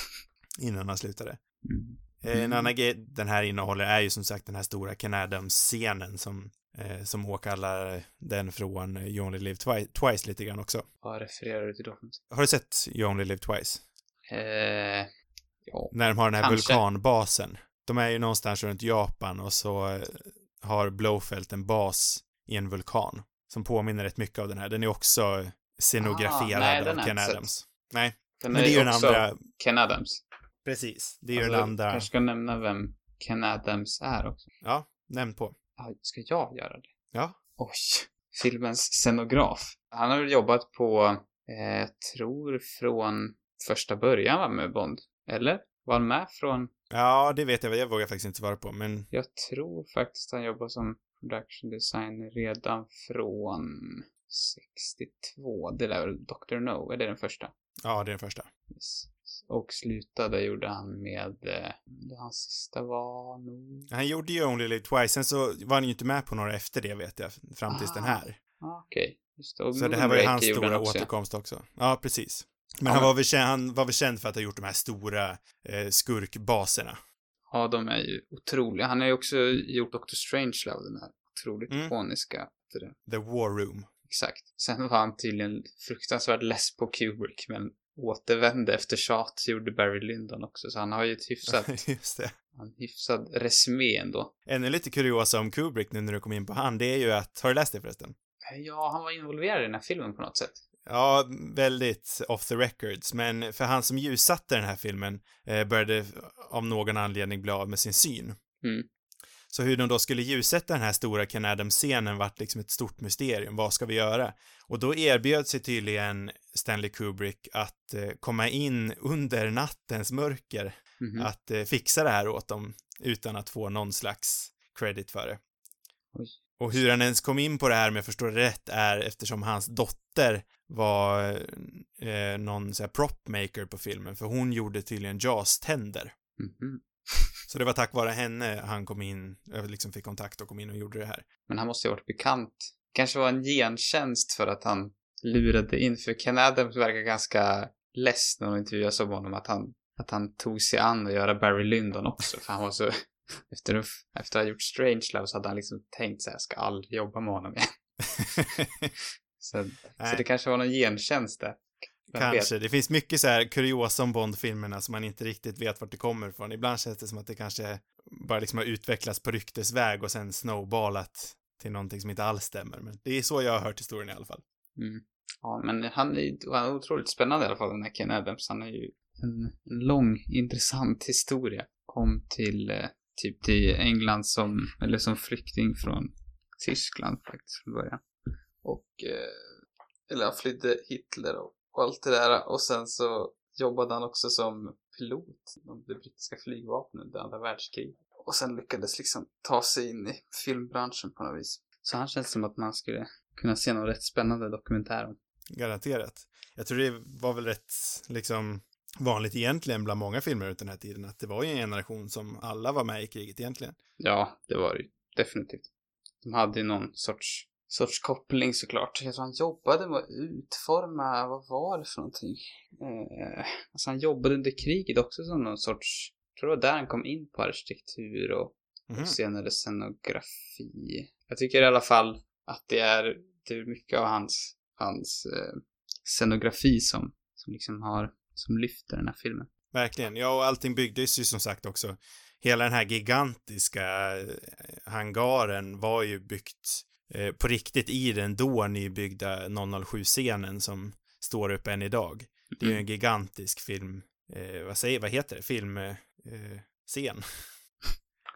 innan han slutade. Mm. Eh, En Mm. annan grej den här innehåller är ju som sagt den här stora Ken Adams-scenen som, eh, som åkallar den från eh, You Only Live Twi- Twice lite grann också. Vad refererar du till då? Har du sett You Only Live Twice? Eh, ja. När de har den här Kanske. vulkanbasen. De är ju någonstans runt Japan och så eh, har Blowfelt en bas i en vulkan som påminner rätt mycket av den här. Den är också scenograferad Ah, nej, av Ken Adams. Nej, Den men det är ju den andra, Ken Adams. Precis. Det är Alltså, den andra, kanske ska nämna vem Ken Adams är också. ja, nämn på. Ska jag göra det? Ja, Oj. Filmens scenograf. Han har väl jobbat på, eh, jag tror från första början var med Bond. Eller? Var han med från, ja, det vet jag, väl. jag vågar faktiskt inte svara på, men jag tror faktiskt han jobbar som production designer redan från 62. Det lär väl Dr. No, är det den första? ja, det är den första. Yes. Och slutade gjorde han med, eh, det hans sista var nog, Han gjorde ju Only Live Twice, sen så var han ju inte med på några efter det vet jag, fram tills Ah, den här. ah, okej. Just det. Och Så det här var ju hans stora också. återkomst också. Ja, precis. Men Ja, han var väl känd, han var väl känd för att ha gjort de här stora eh, skurkbaserna. Ja, de är ju otroliga. Han har ju också gjort Doctor Strangelove, den här otroligt Mm. det. The War Room. Exakt. Sen var han tydligen fruktansvärt less på Kubrick, men återvände efter tjat, gjorde Barry Lyndon också, så han har ju ett hyfsat, Just det. en hyfsad resumé ändå. Ännu lite kuriosa om Kubrick nu när du kom in på han, det är ju att, har du läst det förresten? Ja, han var involverad i den här filmen på något sätt. Ja, väldigt off the records, men för han som ljussatte den här filmen eh, började av någon anledning bli av med sin syn. Mm. Så hur de då skulle ljussätta den här stora Ken Adams-scenen vart liksom ett stort mysterium. Vad ska vi göra? Och då erbjöd sig tydligen Stanley Kubrick att eh, komma in under nattens mörker, Mhm. att eh, fixa det här åt dem utan att få någon slags credit för det. Oj. Och hur han ens kom in på det här, om jag förstår det rätt, är eftersom hans dotter var eh, någon sån här propmaker på filmen, för hon gjorde tydligen Jaws-tänder. Mhm. Så det var tack vare henne han kom in, eh, liksom fick kontakt och kom in och gjorde det här. Men han måste ju ha varit bekant. Kanske var en gentjänst för att han lurade in, för Ken Adams verkar ganska less när hon intervjuas om honom, att han, att han tog sig an att göra Barry Lyndon också, för han var så, efter, efter att ha gjort Strangelove så hade han liksom tänkt så här, jag ska aldrig jobba med honom igen. Så, så det kanske var någon gentjänst där. Kanske. vet? Det finns mycket så här kuriosa om Bond-filmerna som man inte riktigt vet vart det kommer ifrån. Ibland känns det som att det kanske bara liksom har utvecklats på ryktesväg och sen snowballat till någonting som inte alls stämmer. Men det är så jag har hört historien i alla fall. Mm. Ja, men han är, han är otroligt spännande i alla fall, den här Ken Adams. Han är ju en, en lång, intressant historia. kom till eh, typ till England som, eller som flykting från Tyskland faktiskt från början. Och, eh, eller han flydde Hitler och, och allt det där. Och sen så jobbade han också som pilot inom det brittiska flygvapnet under andra världskriget. Och sen lyckades liksom ta sig in i filmbranschen på något vis. Så han känns som att man skulle kunna se någon rätt spännande dokumentär om. Garanterat. Jag tror det var väl rätt, liksom, vanligt egentligen bland många filmer runt den här tiden, att det var ju en generation som alla var med i kriget egentligen. Ja, det var det ju. Definitivt. De hade ju någon sorts, sorts koppling såklart. Jag tror han jobbade med att utforma, vad var det för någonting? Eh, alltså han jobbade under kriget också som någon sorts, jag tror det var där han kom in på arkitektur och, Mhm. och senare scenografi. Jag tycker i alla fall att det är, det är mycket av hans, hans eh, scenografi som, som liksom har, som lyfter den här filmen. Verkligen. Ja, och allting byggdes ju som sagt också. Hela den här gigantiska eh, hangaren var ju byggt eh, på riktigt i den då nybyggda 007-scenen som står upp än idag. Det är ju en gigantisk film, eh, vad säger, vad heter det, film, eh, eh,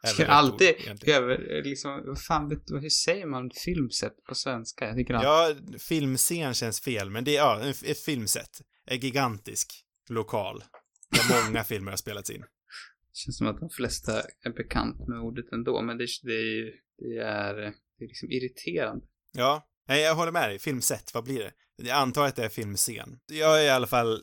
Ska alltid över, liksom, vad fan, hur säger man filmset på svenska? Jag tycker Ja, filmscen känns fel, men det är, ja, ett filmset. En gigantisk lokal. Där många filmer har spelats in. känns som att de flesta är bekant med ordet ändå, men det, det det är, det är liksom irriterande. Ja, nej, jag håller med dig. Filmset, vad blir det? Jag antar att det är filmscen. Jag är i alla fall,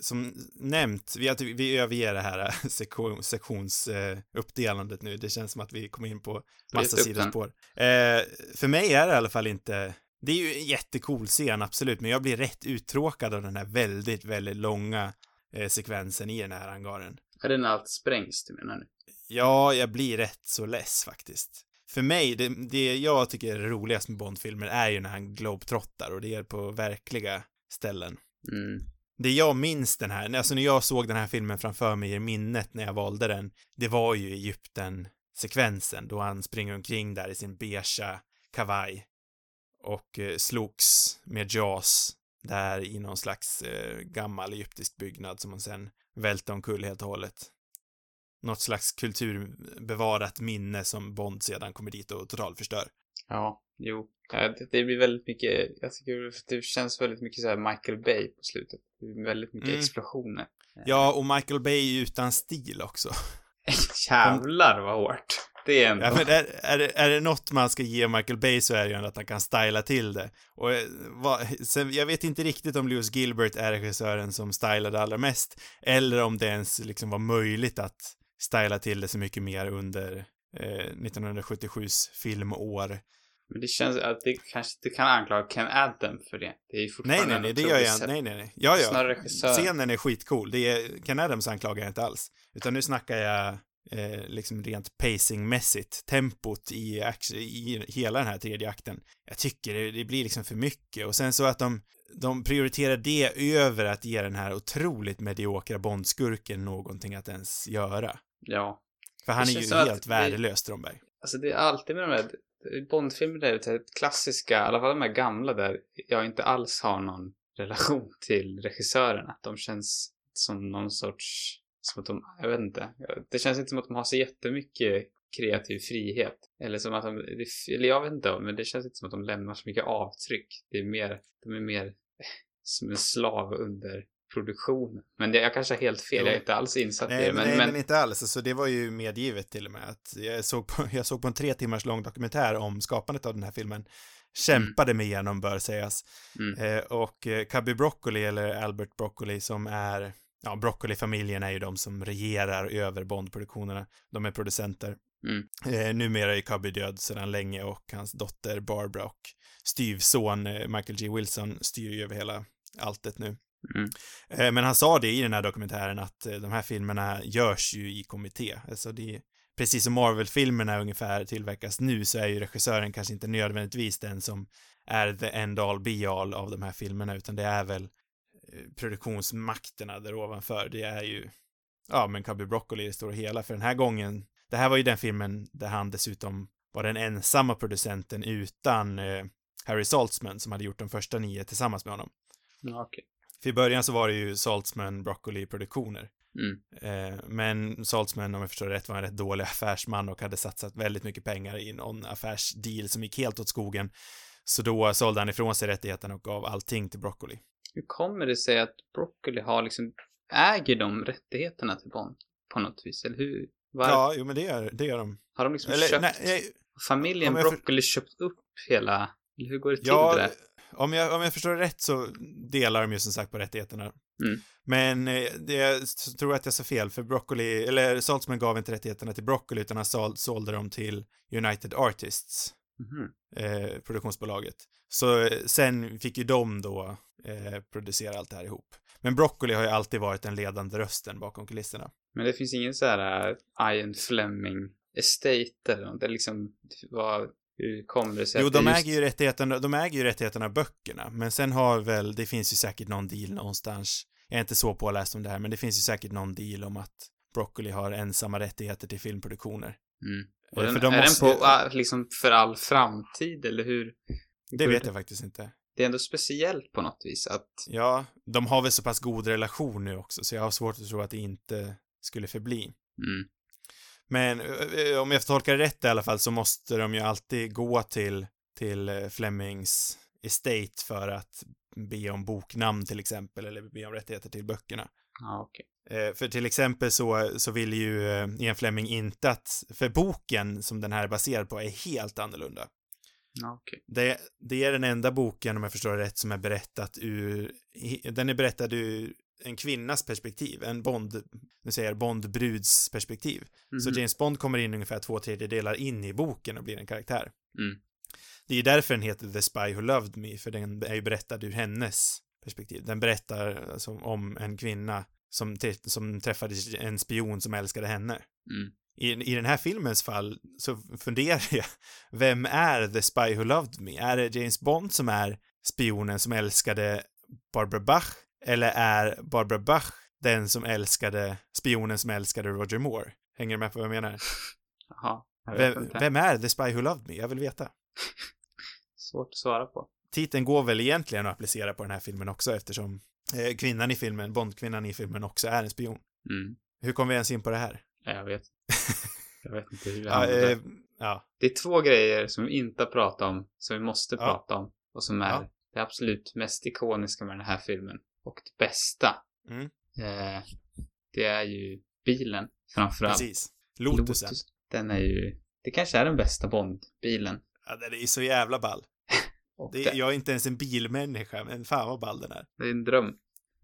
som nämnt, vi, har- vi överger det här sektion, sektionsuppdelandet nu. Det känns som att vi kommer in på massa sidospår. Eh, för mig är det i alla fall inte, det är ju en jättecool scen, absolut, men jag blir rätt uttråkad av den här väldigt, väldigt långa eh, sekvensen i den här hangaren. Är det när allt sprängs du menar nu? Ja, jag blir rätt så less faktiskt. För mig, det, det jag tycker är roligast med Bondfilmer är ju när han globetrottar och det är på verkliga ställen. Mm. Det jag minns den här, alltså när jag såg den här filmen framför mig i minnet när jag valde den, det var ju Egypten-sekvensen då han springer omkring där i sin beigea kavaj och eh, slogs med Jaws där i någon slags eh, gammal egyptisk byggnad som man sen välte omkull helt och hållet. Något slags kulturbevarat minne som Bond sedan kommer dit och totalförstör. Ja, jo. Det, blir väldigt mycket, jag tycker det känns väldigt mycket så här Michael Bay på slutet. Det blir väldigt mycket Mm. explosioner. Ja, och Michael Bay är utan stil också. Jävlar vad hårt. Det är ändå... Ja, men är, är, det, är det något man ska ge Michael Bay så är det ju att han kan styla till det. Och eh, vad, sen, jag vet inte riktigt om Lewis Gilbert är regissören som stylade allra mest, eller om det ens liksom var möjligt att styla till det så mycket mer under eh, 1977s filmår. Men det känns att det kanske inte kan anklaga Ken Adam för det. Det är ju Nej, fortfarande nej, en nej, det gör jag set- Nej, nej, nej. Ja, ja. Scenen är skitcool. Det är, Ken Adams anklagar jag inte alls. Utan nu snackar jag eh, liksom rent pacingmässigt, tempot i, i hela den här tredje akten. Jag tycker det, det blir liksom för mycket. Och sen så att de, de prioriterar det över att ge den här otroligt mediokra Bondskurken någonting att ens göra. Ja. För han Det är ju helt det- värdelös, Strömberg. Alltså det är alltid med de här Bondfilmer där ute, klassiska, i alla fall de här gamla där jag inte alls har någon relation till regissören. Att de känns som någon sorts, som att de, jag vet inte. Det känns inte som att de har så jättemycket kreativ frihet. Eller som att de, det- eller jag vet inte, men det känns inte som att de lämnar så mycket avtryck. Det är mer, de är mer som en slav under produktionen. Men det, jag kanske har helt fel, Jo. jag är inte alls insatt i Nej, det. men, nej, men, men inte alls. Alltså, det var ju medgivet till och med. Att jag, såg på, jag såg på en tre timmars lång dokumentär om skapandet av den här filmen. Kämpade mig igenom, bör sägas. Mm. Eh, och eh, Cubby Broccoli, eller Albert Broccoli, som är, ja, Broccoli-familjen är ju de som regerar över Bond-produktionerna. De är producenter. Mm. Eh, numera är Cubby död sedan länge och hans dotter Barbara och styvson eh, Michael G. Wilson styr ju över hela alltet nu. Mm. Eh, Men han sa det i den här dokumentären att eh, de här filmerna görs ju i kommitté. Alltså det är, precis som Marvel-filmerna ungefär tillverkas nu så är ju regissören kanske inte nödvändigtvis den som är the end all be all av de här filmerna utan det är väl eh, produktionsmakterna där ovanför. Det är ju, ja men Cubby Broccoli i det stora hela för den här gången. Det här var ju den filmen där han dessutom var den ensamma producenten utan eh, Harry Saltzman som hade gjort de första nio tillsammans med honom. Ja, okej. För i början så var det ju Saltzman Broccoli produktioner. Mm. Eh, men Saltzman, om jag förstår rätt, var en rätt dålig affärsman och hade satsat väldigt mycket pengar i någon affärsdeal som gick helt åt skogen. Så då sålde han ifrån sig rättigheterna och gav allting till Broccoli. Hur kommer det sig att Broccoli har liksom, äger de rättigheterna till Bond på något vis? Eller hur? Var, Ja, jo men det gör, det gör de. Har de liksom Eller, köpt, nej, familjen jag för- Broccoli köpt upp hela, eller hur går det till ja, det där? Om jag, om jag förstår rätt så delar de ju som sagt på rättigheterna. Mm. Men eh, det, jag tror att jag sa fel, för Broccoli, eller Saltzman gav inte rättigheterna till Broccoli utan han sål, sålde dem till United Artists. Mhm. eh, produktionsbolaget. Så eh, sen fick ju de då eh, producera allt det här ihop. Men Broccoli har ju alltid varit den ledande rösten bakom kulisserna. Men det finns ingen så här uh, Ian Fleming estate eller något? Det liksom, vad, hur kommer det sig Jo, att de det just- äger ju rättigheterna, de äger ju rättigheterna av böckerna, men sen har väl, det finns ju säkert någon deal någonstans. Jag är inte så påläst om det här, men det finns ju säkert någon deal om att Broccoli har ensamma rättigheter till filmproduktioner. Mm. Eh, Och den, för de är måste den på, uh, liksom för all framtid eller hur? Det vet jag faktiskt inte. Det är ändå speciellt på något vis att, Ja, de har väl så pass god relation nu också, så jag har svårt att tro att det inte skulle förbli. mm, Men eh, om jag tolkar det rätt i alla fall så måste de ju alltid gå till, till eh, Flemings estate för att be om boknamn till exempel, eller be om rättigheter till böckerna. okej. Eh, För till exempel så, så vill ju eh, Ian Fleming inte att, för boken som den här är baserad på är helt annorlunda. Okej. Det, det är den enda boken, om jag förstår det rätt, som är berättat ur, den är berättad ur en kvinnas perspektiv, en Bond, nu säger jag Bond-bruds perspektiv. Så Mhm. James Bond kommer in ungefär två tredjedelar in i boken och blir en karaktär. Mm. Det är därför den heter The Spy Who Loved Me, för den är ju berättad ur hennes perspektiv. Den berättar alltså om en kvinna som, som träffade en spion som älskade henne. Mm. I, I den här filmens fall så funderar jag, vem är The Spy Who Loved Me? Är det James Bond som är spionen som älskade Barbara Bach? Eller är Barbara Bach den som älskade, spionen som älskade Roger Moore? Hänger du med på vad jag menar? Jaha, jag vet Vem, inte. vem är The Spy Who Loved Me? Jag vill veta. Svårt att svara på. Titeln går väl egentligen att applicera på den här filmen också eftersom eh, kvinnan i filmen, Bondkvinnan i filmen också är en spion. Mm. Hur kom vi ens in på det här? Ja, Jag vet. Jag vet inte hur vi Ja, eh, ja, Det är två grejer som vi inte har pratat om, som vi måste Ja. prata om. Och som är det absolut mest ikoniska med den här filmen. Och det bästa. Mm. Eh, det är ju bilen, framförallt. precis. Lotusen. Lotus. Den är ju, det kanske är den bästa Bond-bilen. Ja, den är så jävla ball. Det, det, jag är inte ens en bilmänniska, men fan vad ball den är. det är en dröm.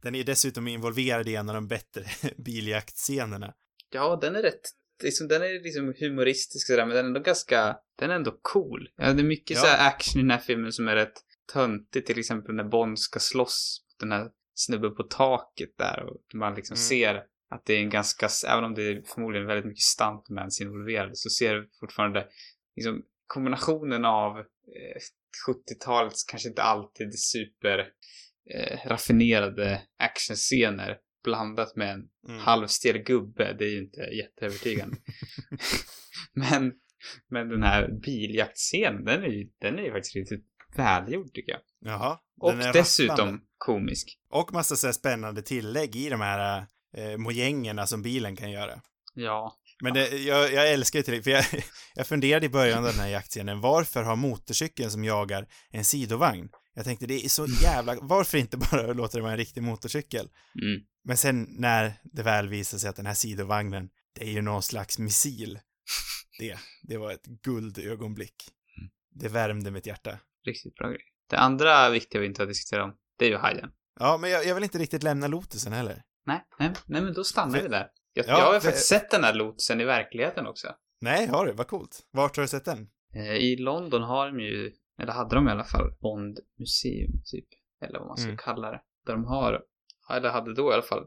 Den är dessutom involverad i en av de bättre biljaktscenerna. Ja, den är rätt, liksom, den är liksom humoristisk sådär, men den är ändå ganska, den är ändå cool. Ja, det är mycket Ja. så här action i den här filmen som är rätt töntigt, till exempel när Bond ska slåss den här snubben på taket där och man liksom Mm. ser att det är en ganska, även om det är förmodligen väldigt mycket stuntmans involverade, så ser du fortfarande liksom kombinationen av eh, 70-talets kanske inte alltid super eh, raffinerade actionscener blandat med en Mm. halvstel gubbe, det är ju inte jätteövertygande. men, men den här biljaktscenen, den är ju, den är ju faktiskt riktigt välgjord tycker jag. Jaha. Och dessutom rafflande. komisk. Och massa så här spännande tillägg i de här eh, mojängerna som bilen kan göra. Ja. Men det, jag, jag älskar ju till för jag, jag funderade i början av den här jaktscenen, varför har motorcykeln som jagar en sidovagn? Jag tänkte det är så jävla, varför inte bara låta det vara en riktig motorcykel? Mm. Men sen när det väl visar sig att den här sidovagnen, det är ju någon slags missil. Det, det var ett guldögonblick. Det värmde mitt hjärta. Riktigt bra grej. Det andra viktiga vi inte har diskuterat om, det är ju hajen. Ja, men jag, jag vill inte riktigt lämna Lotusen heller. Nej, nej, nej men då stannar vi där. Jag, Ja, jag har ju faktiskt sett den här lotsen i verkligheten också. Nej, har du? Vad coolt. Vart har du sett den? Eh, I London har de ju, eller hade de i alla fall, Bond Museum typ. Eller vad man ska Mm. kalla det. Där de har, eller hade då i alla fall,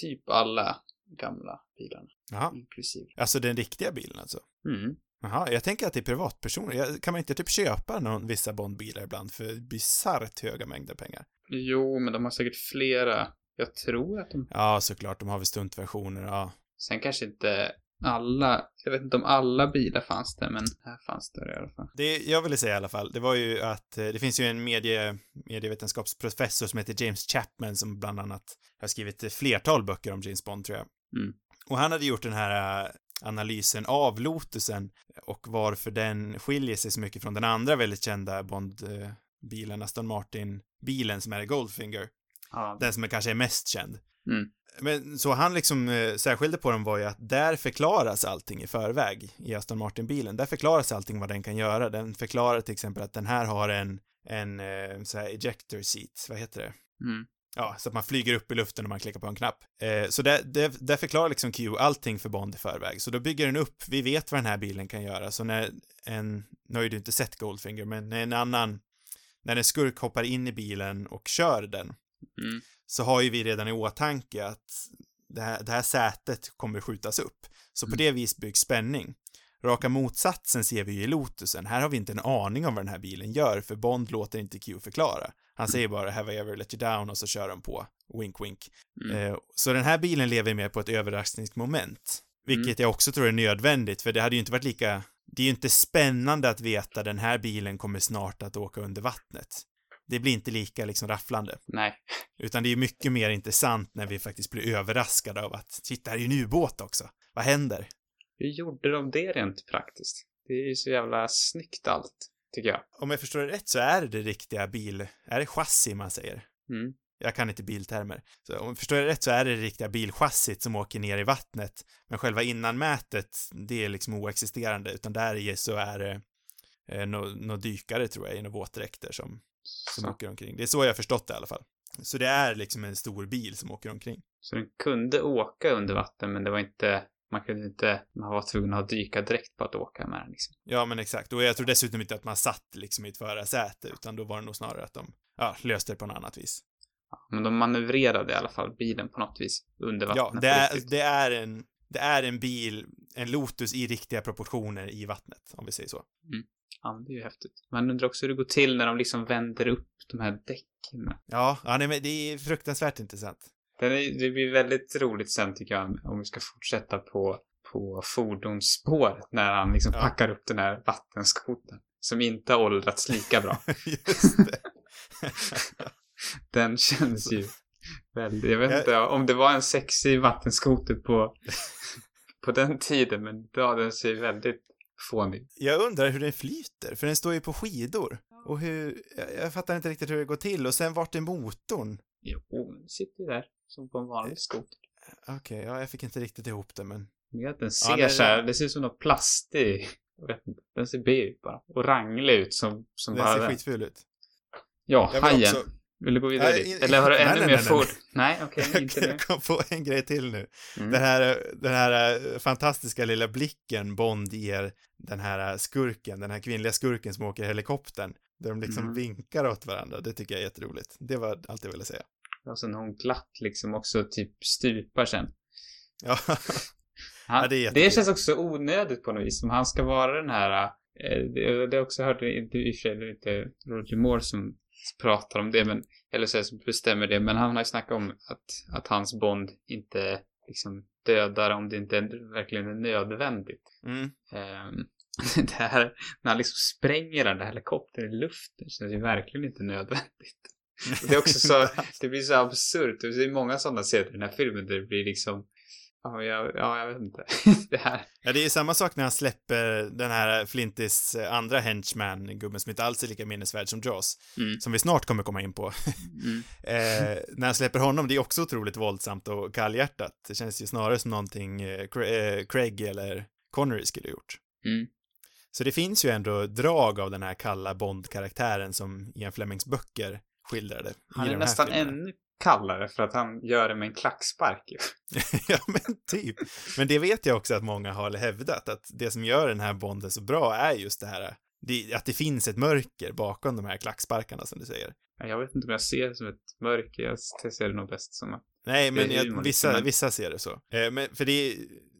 typ alla gamla bilarna. Jaha. Inklusive. Alltså den riktiga bilen alltså? Mm. Jaha, jag tänker att det är privatpersoner. Kan man inte typ köpa någon, vissa Bondbilar ibland för bisarrt höga mängder pengar? Jo, men de har säkert flera. Jag tror att de... Ja, såklart. De har väl stuntversioner, ja. Sen kanske inte alla, jag vet inte om alla bilar fanns det, men här fanns det i alla fall. Det jag ville säga i alla fall, det var ju att eh, det finns ju en medie, medievetenskapsprofessor som heter James Chapman som bland annat har skrivit flertal böcker om James Bond, tror jag. Mm. Och han hade gjort den här eh, analysen av Lotusen och varför den skiljer sig så mycket från den andra väldigt kända Bond-bilen, Aston Martin-bilen som är Goldfinger. Ja. Den som är kanske är mest känd. Mm. Men så han liksom eh, särskilde på dem var ju att där förklaras allting i förväg i Aston Martin-bilen. Där förklaras allting vad den kan göra. Den förklarar till exempel att den här har en, en eh, så här ejector seat, vad heter det? Mm. Ja, så att man flyger upp i luften när man klickar på en knapp. Eh, så där, där, där förklarar liksom Q allting för Bond i förväg. Så då bygger den upp, vi vet vad den här bilen kan göra. Så när en, nu har ju du inte sett Goldfinger, men när en annan, när en skurk hoppar in i bilen och kör den, Mm. så har ju vi redan i åtanke att det här, det här sätet kommer skjutas upp. Så på Mm. det vis byggs spänning. Raka motsatsen ser vi ju i Lotusen. Här har vi inte en aning om vad den här bilen gör, för Bond låter inte Q förklara. Han säger bara “Have I ever let you down” och så kör de på. Wink, wink. Mm. Eh, så den här bilen lever mer på ett överraskningsmoment. Vilket Mm. jag också tror är nödvändigt, för det hade ju inte varit lika... Det är ju inte spännande att veta den här bilen kommer snart att åka under vattnet. Det blir inte lika liksom rafflande. Nej. Utan det är mycket mer intressant när vi faktiskt blir överraskade av att titta, här är ju en ubåt också. Vad händer? Hur gjorde de det rent praktiskt? Det är ju så jävla snyggt allt, tycker jag. Om jag förstår det rätt så är det det riktiga bil... Är det chassi man säger? Mm. Jag kan inte biltermer. Så om jag förstår det rätt så är det det riktiga bilchassit som åker ner i vattnet. Men själva innanmätet, det är liksom oexisterande, utan där i så är det eh, några no dykare tror jag, i några våtdräkter som, som Så, åker omkring. Det är så jag har förstått det i alla fall. Så det är liksom en stor bil som åker omkring. så den kunde åka under vatten, men det var inte, man kunde inte, man var tvungen att ha dykardräkt på att åka med den liksom. Ja, men exakt. Och jag tror dessutom inte att man satt liksom i ett förarsäte, utan då var det nog snarare att de, ja, löste det på något annat vis. Men de manövrerade i alla fall bilen på något vis under vattnet. Ja, det är, det är en, det är en bil, en Lotus i riktiga proportioner i vattnet, om vi säger så. Ja, men det är ju häftigt. Man undrar också hur det går till när de liksom vänder upp de här däcken. Ja, ja nej, men det är fruktansvärt intressant. Den är, det blir väldigt roligt sen tycker jag, om vi ska fortsätta på, på fordonsspåret när han liksom Ja. packar upp den här vattenskotern. Som inte har åldrats lika bra. Just det. Den känns ju väldigt, jag vet Jag- inte om det var en sexig vattenskoter på, på den tiden, men ja, den ser väldigt fånig. Jag undrar hur den flyter, för den står ju på skidor. Och hur, jag, jag fattar inte riktigt hur det går till. Och sen vart är motorn? Jo, den sitter ju där som på en vanlig skoter. Okej, ja, jag fick inte riktigt ihop det, men... Det är att den ser det- så här, det ser ut som något plastig, jag vet inte, den ser B ut bara. Och ranglig ut som, som Den bara ser skitful ut. Ja, Jag vill hajen. också- Vill du gå vidare Nej, dit? Eller har du nej, ännu nej, mer ford? nej. Okej, inte nu. Jag kom på en grej till nu. Mm. Den här, den här eh, fantastiska lilla blicken Bond ger den här eh, skurken, den här kvinnliga skurken som åker helikoptern. Där de liksom Mm. vinkar åt varandra. Det tycker jag är jätteroligt. Det var allt jag ville säga. Och sen har hon glatt liksom också typ stupar sen. Ja, Han, Ja, det är det, känns också onödigt på något vis. Om han ska vara den här, eh, det, det har också hört, i och för sig, inte Roger Moore som pratar om det, men, eller så som bestämmer det, men han har ju snackat om att, att hans Bond inte liksom dödar om det inte är, verkligen är nödvändigt. mm. Ehm, det här, när han liksom spränger den där helikoptern i luften känns ju verkligen inte nödvändigt. Det är också så, det blir så absurt. Det är många sådana scener i den här filmen där det blir liksom, ja, jag, ja, jag vet inte. det här, Ja, det är ju samma sak när han släpper den här Flintis eh, andra henchman, gubben som inte alls är lika minnesvärd som Jaws, mm, som vi snart kommer komma in på. mm, Eh, när han släpper honom, det är också otroligt våldsamt och kallhjärtat. Det känns ju snarare som någonting eh, eh, Craig eller Connery skulle ha gjort. mm. Så det finns ju ändå drag av den här kalla Bond-karaktären som Ian Flemings böcker skildrade. Han är nästan ännu kallare för att han gör det med en klackspark ju. ja, men typ. Men det vet jag också att många har hävdat, att det som gör den här Bonden så bra är just det här, det, att det finns ett mörker bakom de här klacksparkarna som du säger. Jag vet inte om jag ser det som ett mörker, jag ser det nog bäst som att Nej, men jag, humor, vissa, vissa ser det så. Eh, men för det, är-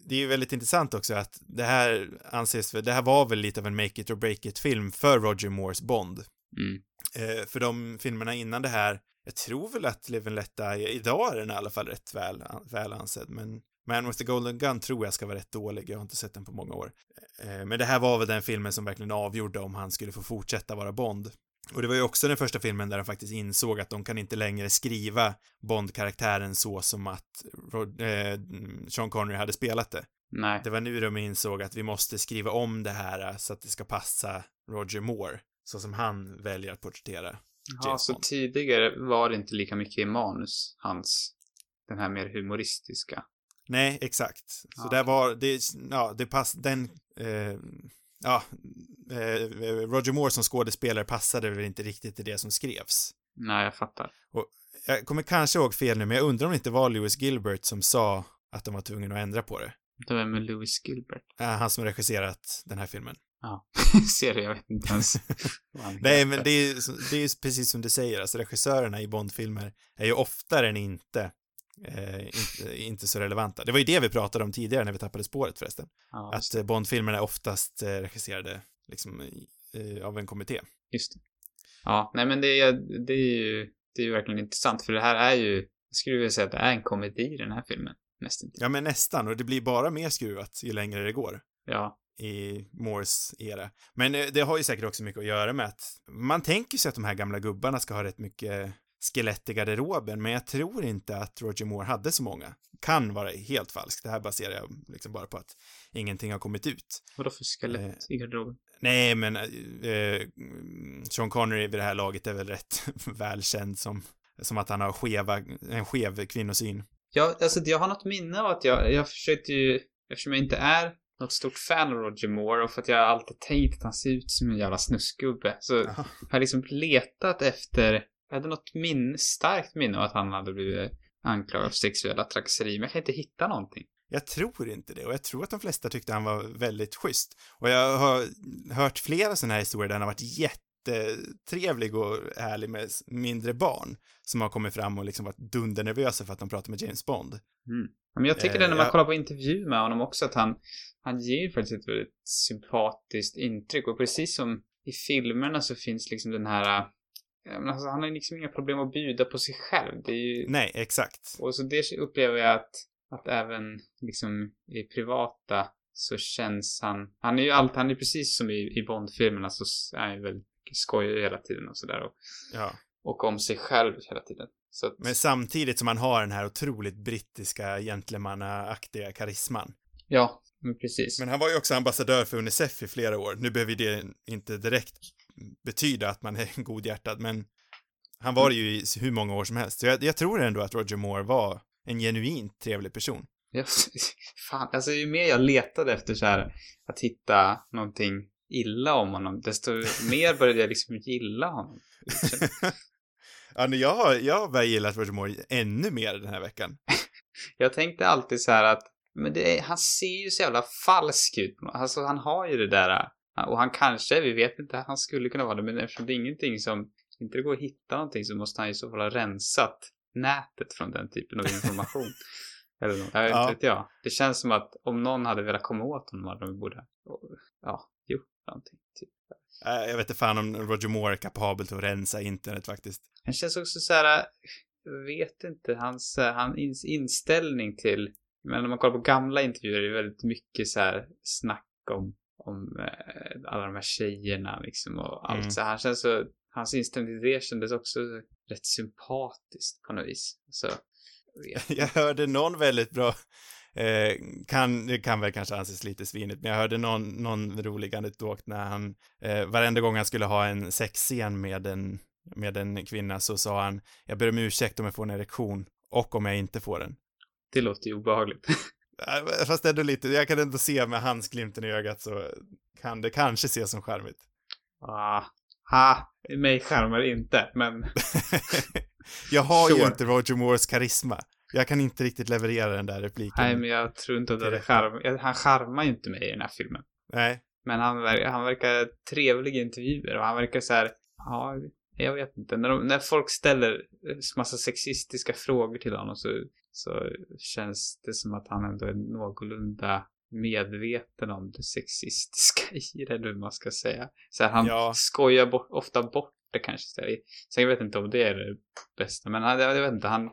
det är ju väldigt intressant också att det här anses, det här var väl lite av en make it or break it film för Roger Moores Bond. mm, Eh, för de filmerna innan det här, jag tror väl att Live and Let Die, idag är den i alla fall rätt väl, väl ansedd, men Man with the Golden Gun tror jag ska vara rätt dålig, jag har inte sett den på många år. Eh, men det här var väl den filmen som verkligen avgjorde om han skulle få fortsätta vara Bond. Och det var ju också den första filmen där de faktiskt insåg att de kan inte längre skriva Bond-karaktären så som att Rod eh, Sean Connery hade spelat det. Nej. Det var nu de insåg att vi måste skriva om det här så att det ska passa Roger Moore, så som han väljer att porträttera Ja, så Bond. tidigare var det inte lika mycket i manus, hans, den här mer humoristiska. Nej, exakt. Så Ja. där var, det, ja, det pass, den, eh, ja, eh, Roger Moore som skådespelare passade väl inte riktigt till det som skrevs. Nej, jag fattar. Jag kommer kanske ihåg fel nu, men jag undrar om det inte var Lewis Gilbert som sa att de var tvungna att ändra på det. Det var med Louis Gilbert. Han som regisserat den här filmen. Ja. Ser du, jag vet inte ens Nej, men det är, ju- det är precis som du säger, alltså regissörerna i Bondfilmer är ju oftare än inte, eh, inte, inte så relevanta. Det var ju det vi pratade om tidigare när vi tappade spåret förresten. Ja, Att eh, Bondfilmerna är oftast eh, regisserade liksom eh, av en kommitté. Just det. Ja, nej men det är, det är ju, det är ju verkligen intressant för det här är ju, jag skulle vilja säga att det är en komedi i den här filmen. Nästan. Ja, men nästan, och det blir bara mer skruvat ju längre det går Ja. I Moores era. Men eh, det har ju säkert också mycket att göra med att man tänker sig att de här gamla gubbarna ska ha rätt mycket skelett i garderoben, men jag tror inte att Roger Moore hade så många. Kan vara helt falskt. Det här baserar jag liksom bara på att ingenting har kommit ut. Vadå för skelett i garderoben? Nej, men eh, Sean Connery vid det här laget är väl rätt välkänd som, som att han har skeva, en skev kvinnosyn. Ja, alltså jag har något minne av att jag, jag försökte ju, eftersom jag inte är något stort fan av Roger Moore och för att jag alltid tänkt att han ser ut som en jävla snuskgubbe så Jaha. har jag liksom letat efter, jag hade något minne, starkt minne av att han hade blivit anklagad för sexuella trakasserier men jag kan inte hitta någonting. Jag tror inte det och jag tror att de flesta tyckte han var väldigt schysst. Och jag har hört flera sådana här historier där han har varit jättetrevlig och ärlig med mindre barn som har kommit fram och liksom varit dundernervösa för att de pratar med James Bond. Mm. Men jag tycker Eh, det när man jag- kollar på intervju med honom också att han, han ger faktiskt ett väldigt sympatiskt intryck och precis som i filmerna så finns liksom den här, eh, alltså han har ju liksom inga problem att bjuda på sig själv. Det är ju, Nej, exakt. och så det upplever jag att, att även liksom i privata så känns han, han är ju allt, han är precis som i, i Bond-filmerna så är han ju väldigt skojig hela tiden och sådär och, Ja. och om sig själv hela tiden. Så att, Men samtidigt som han har den här otroligt brittiska gentlemannaaktiga karisman. ja, men precis. Men han var ju också ambassadör för Unicef i flera år. Nu behöver det inte direkt betyda att man är godhjärtad, men han var det ju i hur många år som helst. Så jag, jag tror ändå att Roger Moore var en genuint trevlig person. Ja, fan, alltså ju mer jag letade efter så här att hitta någonting illa om honom, desto mer började jag liksom gilla honom. ja, jag har, jag har börjat gilla Roger Moore ännu mer den här veckan. Jag tänkte alltid så här att, men är, han ser ju så jävla falsk ut. Alltså han har ju det där, och han kanske, vi vet inte, han skulle kunna vara det, men eftersom det är ingenting som, inte det går att hitta någonting så måste han ju så fall ha rensat nätet från den typen av information. Eller något, jag vet Ja. inte jag. Det känns som att om någon hade velat komma åt honom hade de borde, ja, gjort någonting. Typ. Äh, Jag vet inte fan om Roger Moore är kapabel till att rensa internet faktiskt. Han känns också så här, jag vet inte, hans, hans inställning till, men när man kollar på gamla intervjuer är det väldigt mycket så här snack om, om eh, alla de här tjejerna liksom och allt Mm. så han känns så, hans inställning till det kändes också rätt sympatiskt på något vis. Så, jag. Jag hörde någon väldigt bra, eh, kan, det kan väl kanske anses lite svinigt, men jag hörde någon, någon rolig anekdot när han, eh, varenda gång han skulle ha en sexscen med en, med en kvinna så sa han, jag ber om ursäkt om jag får en erektion och om jag inte får den. Det låter ju obehagligt. Fast ändå lite, jag kan ändå se med handsglimten i ögat så kan det kanske ses som charmigt. ah, ah, mig skärmar inte, men jag har ju Sure. inte Roger Moores karisma. Jag kan inte riktigt leverera den där repliken. nej, men jag tror inte att det Direkt. skärm, han skärmar ju inte mig i den här filmen. Nej. Men han, ver- han verkar trevlig i intervjuer och han verkar så här, ja, jag vet inte. När, de, när folk ställer massa sexistiska frågor till honom så, så känns det som att han ändå är någorlunda medveten om det sexistiska i det, eller hur man ska säga. Så här, han Ja. skojar bort, ofta bort det kanske. Så här. Sen jag vet inte om det är det bästa, men han, jag vet inte, han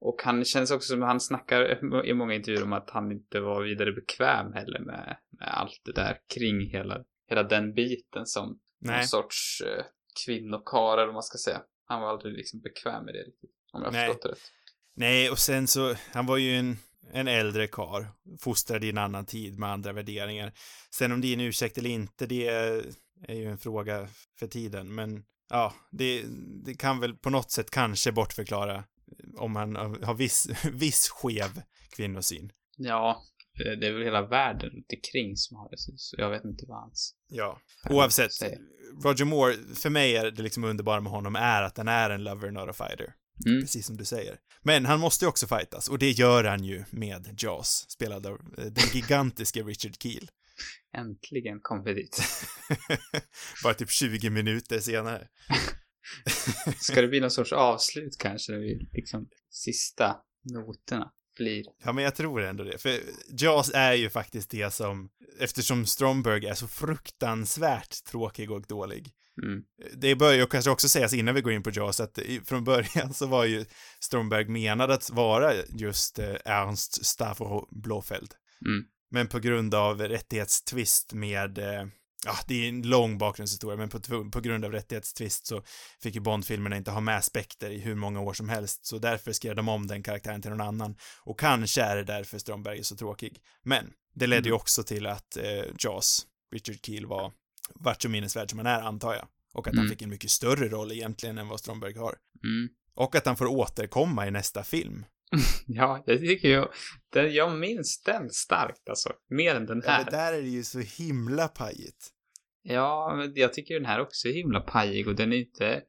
och han känns också som, han snackar i många intervjuer om att han inte var vidare bekväm heller med, med allt det där kring hela, hela den biten som Nej. någon sorts eh, kvinnokar eller vad man ska säga. Han var aldrig liksom bekväm med det riktigt. Om jag har förstått det rätt. Nej, och sen så, han var ju en, en äldre kar, fostrad i en annan tid med andra värderingar. Sen om det är en ursäkt eller inte, det är ju en fråga för tiden, men ja, det, det kan väl på något sätt kanske bortförklara om han har viss, viss skev kvinnosyn. Ja, eh, det är väl hela världen runt omkring som har det. så- jag vet inte vad hans... Ja, oavsett. Roger Moore, för mig är det liksom underbara med honom är att han är en lover, not a fighter. Mm. Precis som du säger. Men han måste ju också fightas, och det gör han ju med Jaws, spelad av eh, den gigantiske Richard Keel. Äntligen kom vi dit. Bara typ 20 minuter senare. Ska det bli någon sorts avslut kanske? När vi liksom sista noterna blir... Ja, men jag tror ändå det. För Jaws är ju faktiskt det som, eftersom Stromberg är så fruktansvärt tråkig och dålig. Mm. Det bör ju kanske också sägas innan vi går in på Jaws att från början så var ju Stromberg menad att vara just eh, Ernst Stavro Blofeld. Mm. Men på grund av rättighetstvist med, eh, ja, det är en lång bakgrundshistoria, men på, på grund av rättighetstvist så fick ju Bond-filmerna inte ha med Spectre i hur många år som helst, så därför skrev de om den karaktären till någon annan. Och kanske är det därför Stromberg är så tråkig. Men det ledde ju Mm. också till att eh, Jaws, Richard Keel var vart så minnesvärd som han är, antar jag. Och att han Mm. fick en mycket större roll egentligen än vad Stromberg har. Mm. Och att han får återkomma i nästa film. Ja, det tycker jag. Den, jag minns den starkt alltså. Mer än den Ja, här. men där är det ju så himla pajigt. Ja, men jag tycker den här också är himla pajig och den är inte...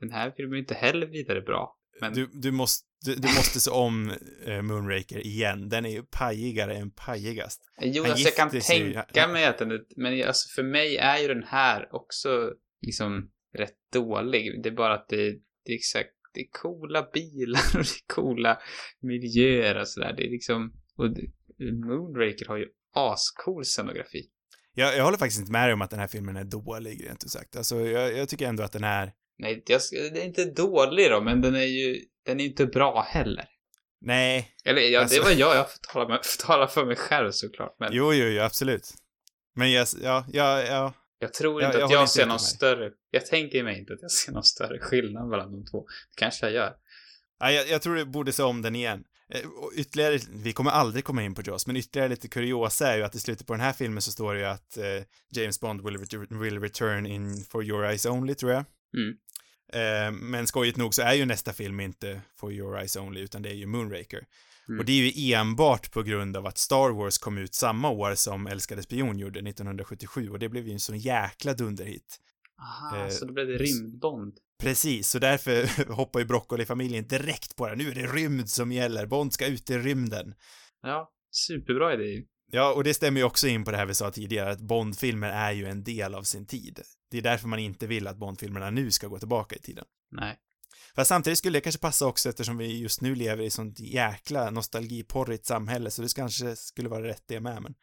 Den här filmen är inte heller vidare bra. Men Du, du, måste, du, du måste se om eh, Moonraker igen. Den är ju pajigare än pajigast. Jo, Han alltså jag kan tänka mig att den är, men alltså för mig är ju den här också liksom rätt dålig. Det är bara att det, det är exakt, det är coola bilar och det är coola miljöer och sådär. Det är liksom, och Moonraker har ju ascool scenografi. Jag, jag håller faktiskt inte med dig om att den här filmen är dålig, rent ut sagt. Alltså, jag, jag tycker ändå att den är... Nej, jag, den är inte dålig då, men den är ju, den är inte bra heller. Nej. Eller ja, Alltså- det var jag, jag får tala, med, får tala för mig själv såklart, men Jo, jo, jo, absolut. Men jag, ja, ja, ja. jag tror Jag- inte jag att jag inte ser någon större, jag tänker mig inte att jag ser någon större skillnad mellan de två. Det kanske jag gör. ja jag, jag tror du borde se om den igen. Eh, Och ytterligare, vi kommer aldrig komma in på Jaws, men ytterligare lite kuriosa är ju att i slutet på den här filmen så står det ju att eh, James Bond will, ret- will return in for your eyes only, tror jag. Mm. Eh, men skojigt nog så är ju nästa film inte For Your Eyes Only, utan det är ju Moonraker. Mm. Och det är ju enbart på grund av att Star Wars kom ut samma år som Älskade Spion gjorde, 1977, och det blev ju en sån jäkla dunderhit. Aha, Eh, så då blev det rymdbond. Precis, så därför hoppar ju Broccoli-familjen direkt på det. Nu är det rymd som gäller, Bond ska ut i rymden. Ja, superbra idé. Ja, och det stämmer ju också in på det här vi sa tidigare, att Bond-filmer är ju en del av sin tid. Det är därför man inte vill att Bond-filmerna nu ska gå tillbaka i tiden. Nej. Fast samtidigt skulle det kanske passa också eftersom vi just nu lever i sånt jäkla nostalgiporrigt samhälle, så det kanske skulle vara rätt det med, men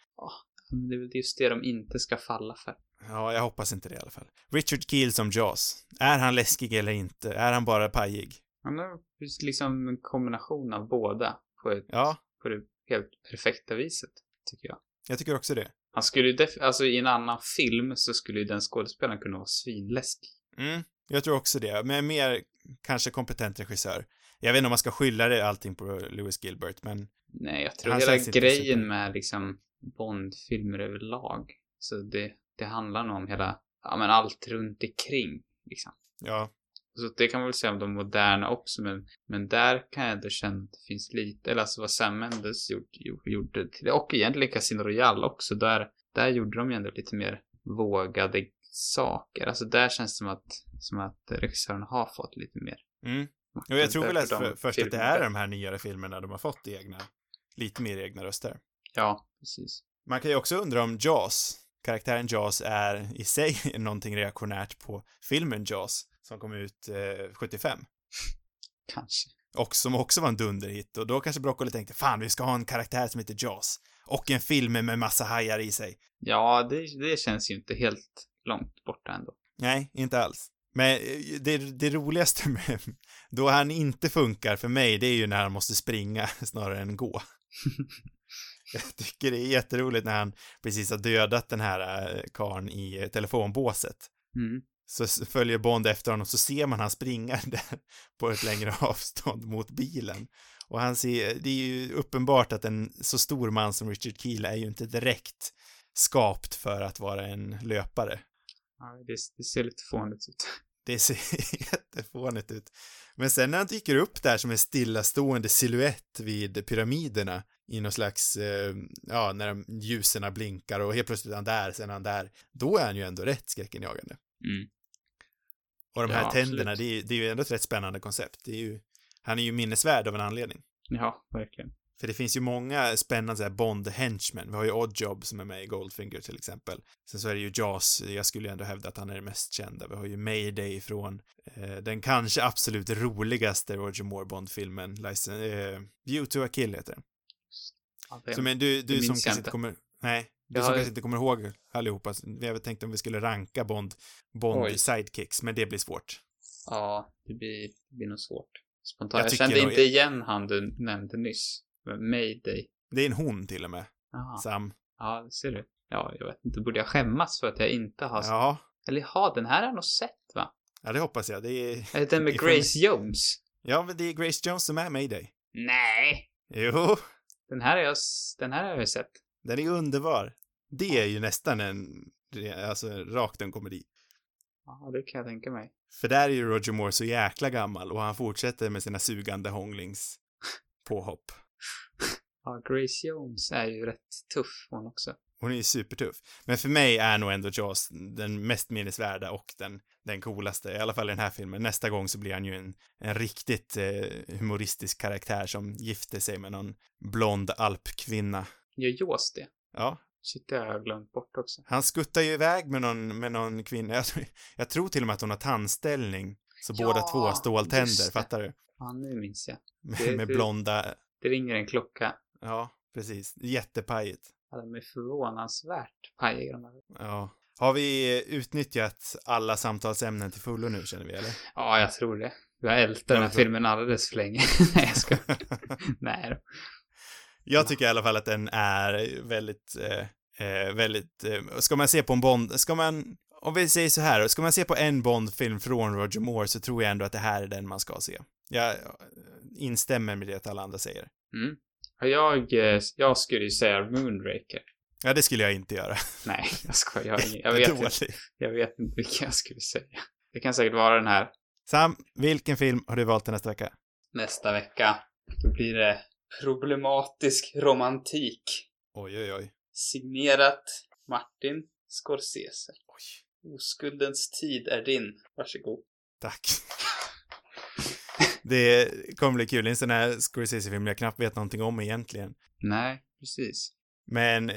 Men det är väl just det de inte ska falla för. ja, jag hoppas inte det i alla fall. Richard Keel som Jaws. Är han läskig eller inte? Är han bara pajig? Han är liksom en kombination av båda på, ett, Ja, på det helt perfekta viset, tycker jag. jag tycker också det. Han skulle ju alltså i en annan film så skulle ju den skådespelaren kunna vara svinläskig. Mm, jag tror också det. Men mer kanske kompetent regissör. Jag vet inte om man ska skylla det allting på Lewis Gilbert, men Nej, jag tror hela grejen super- med liksom Bond-filmer överlag. Så det, det handlar nog om hela, ja men allt runt omkring liksom. ja, Så det kan man väl säga om de moderna också, men, men där kan jag ändå känna att det finns lite, eller alltså vad Sam Mendes gjort, gjorde till det, och egentligen Casino Royale också, där, där gjorde de ju ändå lite mer vågade saker. Alltså där känns det som att, som att regissören har fått lite mer mm. Och jag tror väl att för, först att det är de här nyare filmerna de har fått egna, lite mer egna röster. Ja, precis. Man kan ju också undra om Jaws, karaktären Jaws är i sig någonting reaktionärt på filmen Jaws, som kom ut eh, 75. Kanske. Och som också var en dunderhit. Och då kanske Broccoli tänkte, fan, vi ska ha en karaktär som heter Jaws. Och en film med massa hajar i sig. Ja, det, det känns ju inte helt långt borta ändå. Nej, inte alls. Men eh, det, det roligaste med, då han inte funkar för mig, det är ju när han måste springa snarare än gå. Jag tycker det är jätteroligt när han precis har dödat den här eh, karn i eh, telefonbåset. Mm. Så följer Bond efter honom så ser man han springa där på ett längre avstånd mot bilen. Och han ser, det är ju uppenbart att en så stor man som Richard Keel är ju inte direkt skapt för att vara en löpare. Ja, det, det ser lite fånigt ut. Det ser jättefånigt ut. Men sen när han dyker upp där som en stillastående silhuett vid pyramiderna i någon slags, eh, ja, när de ljuserna blinkar och helt plötsligt är han där, sen är han där. Då är han ju ändå rätt skräckinjagande. Mm. Och de Ja, här absolut. tänderna, det är, det är ju ändå ett rätt spännande koncept. Det är ju, han är ju minnesvärd av en anledning. Ja, verkligen. För det finns ju många spännande Bond-henchmen. Vi har ju Oddjob som är med i Goldfinger till exempel. Sen så är det ju Jaws, jag skulle ju ändå hävda att han är det mest kända. Vi har ju Mayday från eh, den kanske absolut roligaste Roger Moore Bond-filmen, eh, View to a Kill heter den. Ja, Så men du, du som kanske inte kommer, nej, du Jag som kanske inte kommer ihåg allihopa, vi har väl tänkt om vi skulle ranka Bond, Bond Oj. sidekicks, men det blir svårt. ja, det blir, det blir nog svårt. Spontant. Jag Jag, kände inte igen han du nämnde nyss. Mayday. Det är en hon till och med, Jaha. Sam. Ja, ser du. Ja, jag vet inte. Borde jag skämmas för att jag inte har... Ja, Eller ja, den här har jag nog sett, va? ja det hoppas jag. Det är, Är det den med Grace Jones? ja men det är Grace Jones som är Mayday. Nej! Jo, Den här har jag, den här har jag sett. Den är underbar. Det är ju nästan en, alltså rakt en komedi. Ja, det kan jag tänka mig. För där är ju Roger Moore så jäkla gammal och han fortsätter med sina sugande hånglings påhopp. Ja, Grace Jones är ju rätt tuff hon också. Hon är ju supertuff. Men för mig är nog ändå Jaws den mest minnesvärda och den, den coolaste, i alla fall i den här filmen. Nästa gång så blir han ju en, en riktigt eh, humoristisk karaktär som gifter sig med någon blond alpkvinna. Gör Jaws det? Ja, Shit, det har jag glömt bort också. Han skuttar ju iväg med någon, med någon kvinna. Jag, tror- jag tror till och med att hon har tandställning. Så Ja, båda två har ståltänder, fattar du? Ja, nu minns jag. Med, Det- med det- blonda, Det ringer en klocka. ja, precis. Jättepajigt. Ja, de är förvånansvärt pajiga de här. Ja. Har vi utnyttjat alla samtalsämnen till fullo nu, känner vi, eller? Ja, jag tror det. Jag ältat den här filmen alldeles för länge. Nej, jag ska. Nej då. Jag tycker i alla fall att den är väldigt, eh, eh, väldigt, eh, ska man se på en Bond, ska man, om vi säger så här, ska man se på en Bond-film från Roger Moore så tror jag ändå att det här är den man ska se. Jag eh, instämmer med det alla andra säger. Mm. Ja, Jag, eh, jag skulle ju säga Moonraker. Ja, det skulle jag inte göra. Nej, jag skojar. Jag, jag, vet inte, jag vet inte vilken jag skulle säga. Det kan säkert vara den här Sam, vilken film har du valt till nästa vecka? nästa vecka. Då blir det problematisk romantik. Oj, oj, oj. Signerat Martin Scorsese. Oj, Oskuldens tid är din. Varsågod. tack. Det kommer bli kul. Är en sån här Scorsese-film jag knappt vet någonting om egentligen. Nej, precis. Men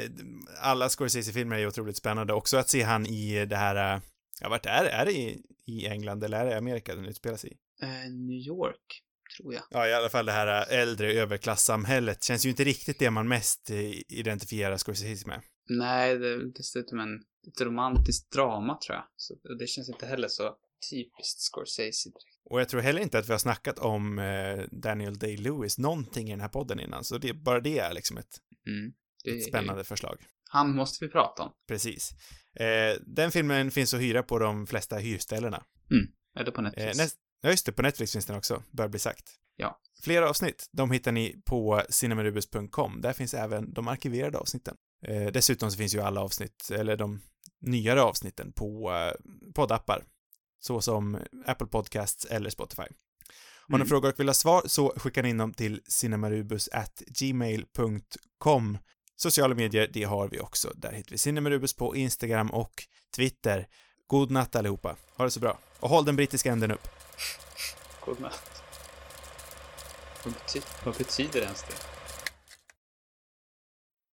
alla Scorsese-filmer är otroligt spännande. Också att se han i det här, ja vart är det? Är det i, i England eller är det i Amerika den utspelar sig i? Eh, New York, tror jag. Ja, i alla fall det här äldre överklassamhället känns ju inte riktigt det man mest eh, identifierar Scorsese med. Nej, det är dessutom en, ett romantiskt drama, tror jag. Så det känns inte heller så typiskt Scorsese direkt. Och jag tror heller inte att vi har snackat om eh, Daniel Day-Lewis någonting i den här podden innan, så det, bara det är liksom ett, Mm. Det ett spännande förslag. Han måste vi prata om. Precis. Eh, den filmen finns att hyra på de flesta hyrställena. Eller på Netflix. Eh, näst, ja, just det, på Netflix finns den också, bör bli sagt. Ja. Flera avsnitt, de hittar ni på cinemarubus.com. Där finns även de arkiverade avsnitten. Eh, dessutom så finns ju alla avsnitt, eller de nyare avsnitten på eh, poddappar. Så som Apple Podcasts eller Spotify. Har ni Mm. frågor och vill ha svar så skickar ni in dem till cinemarubus@gmail.com. Sociala medier, det har vi också. Där hittar vi Cinemarubus på Instagram och Twitter. God natt allihopa. Ha det så bra. Och håll den brittiska änden upp. God natt. Vad, bety- vad betyder ens det?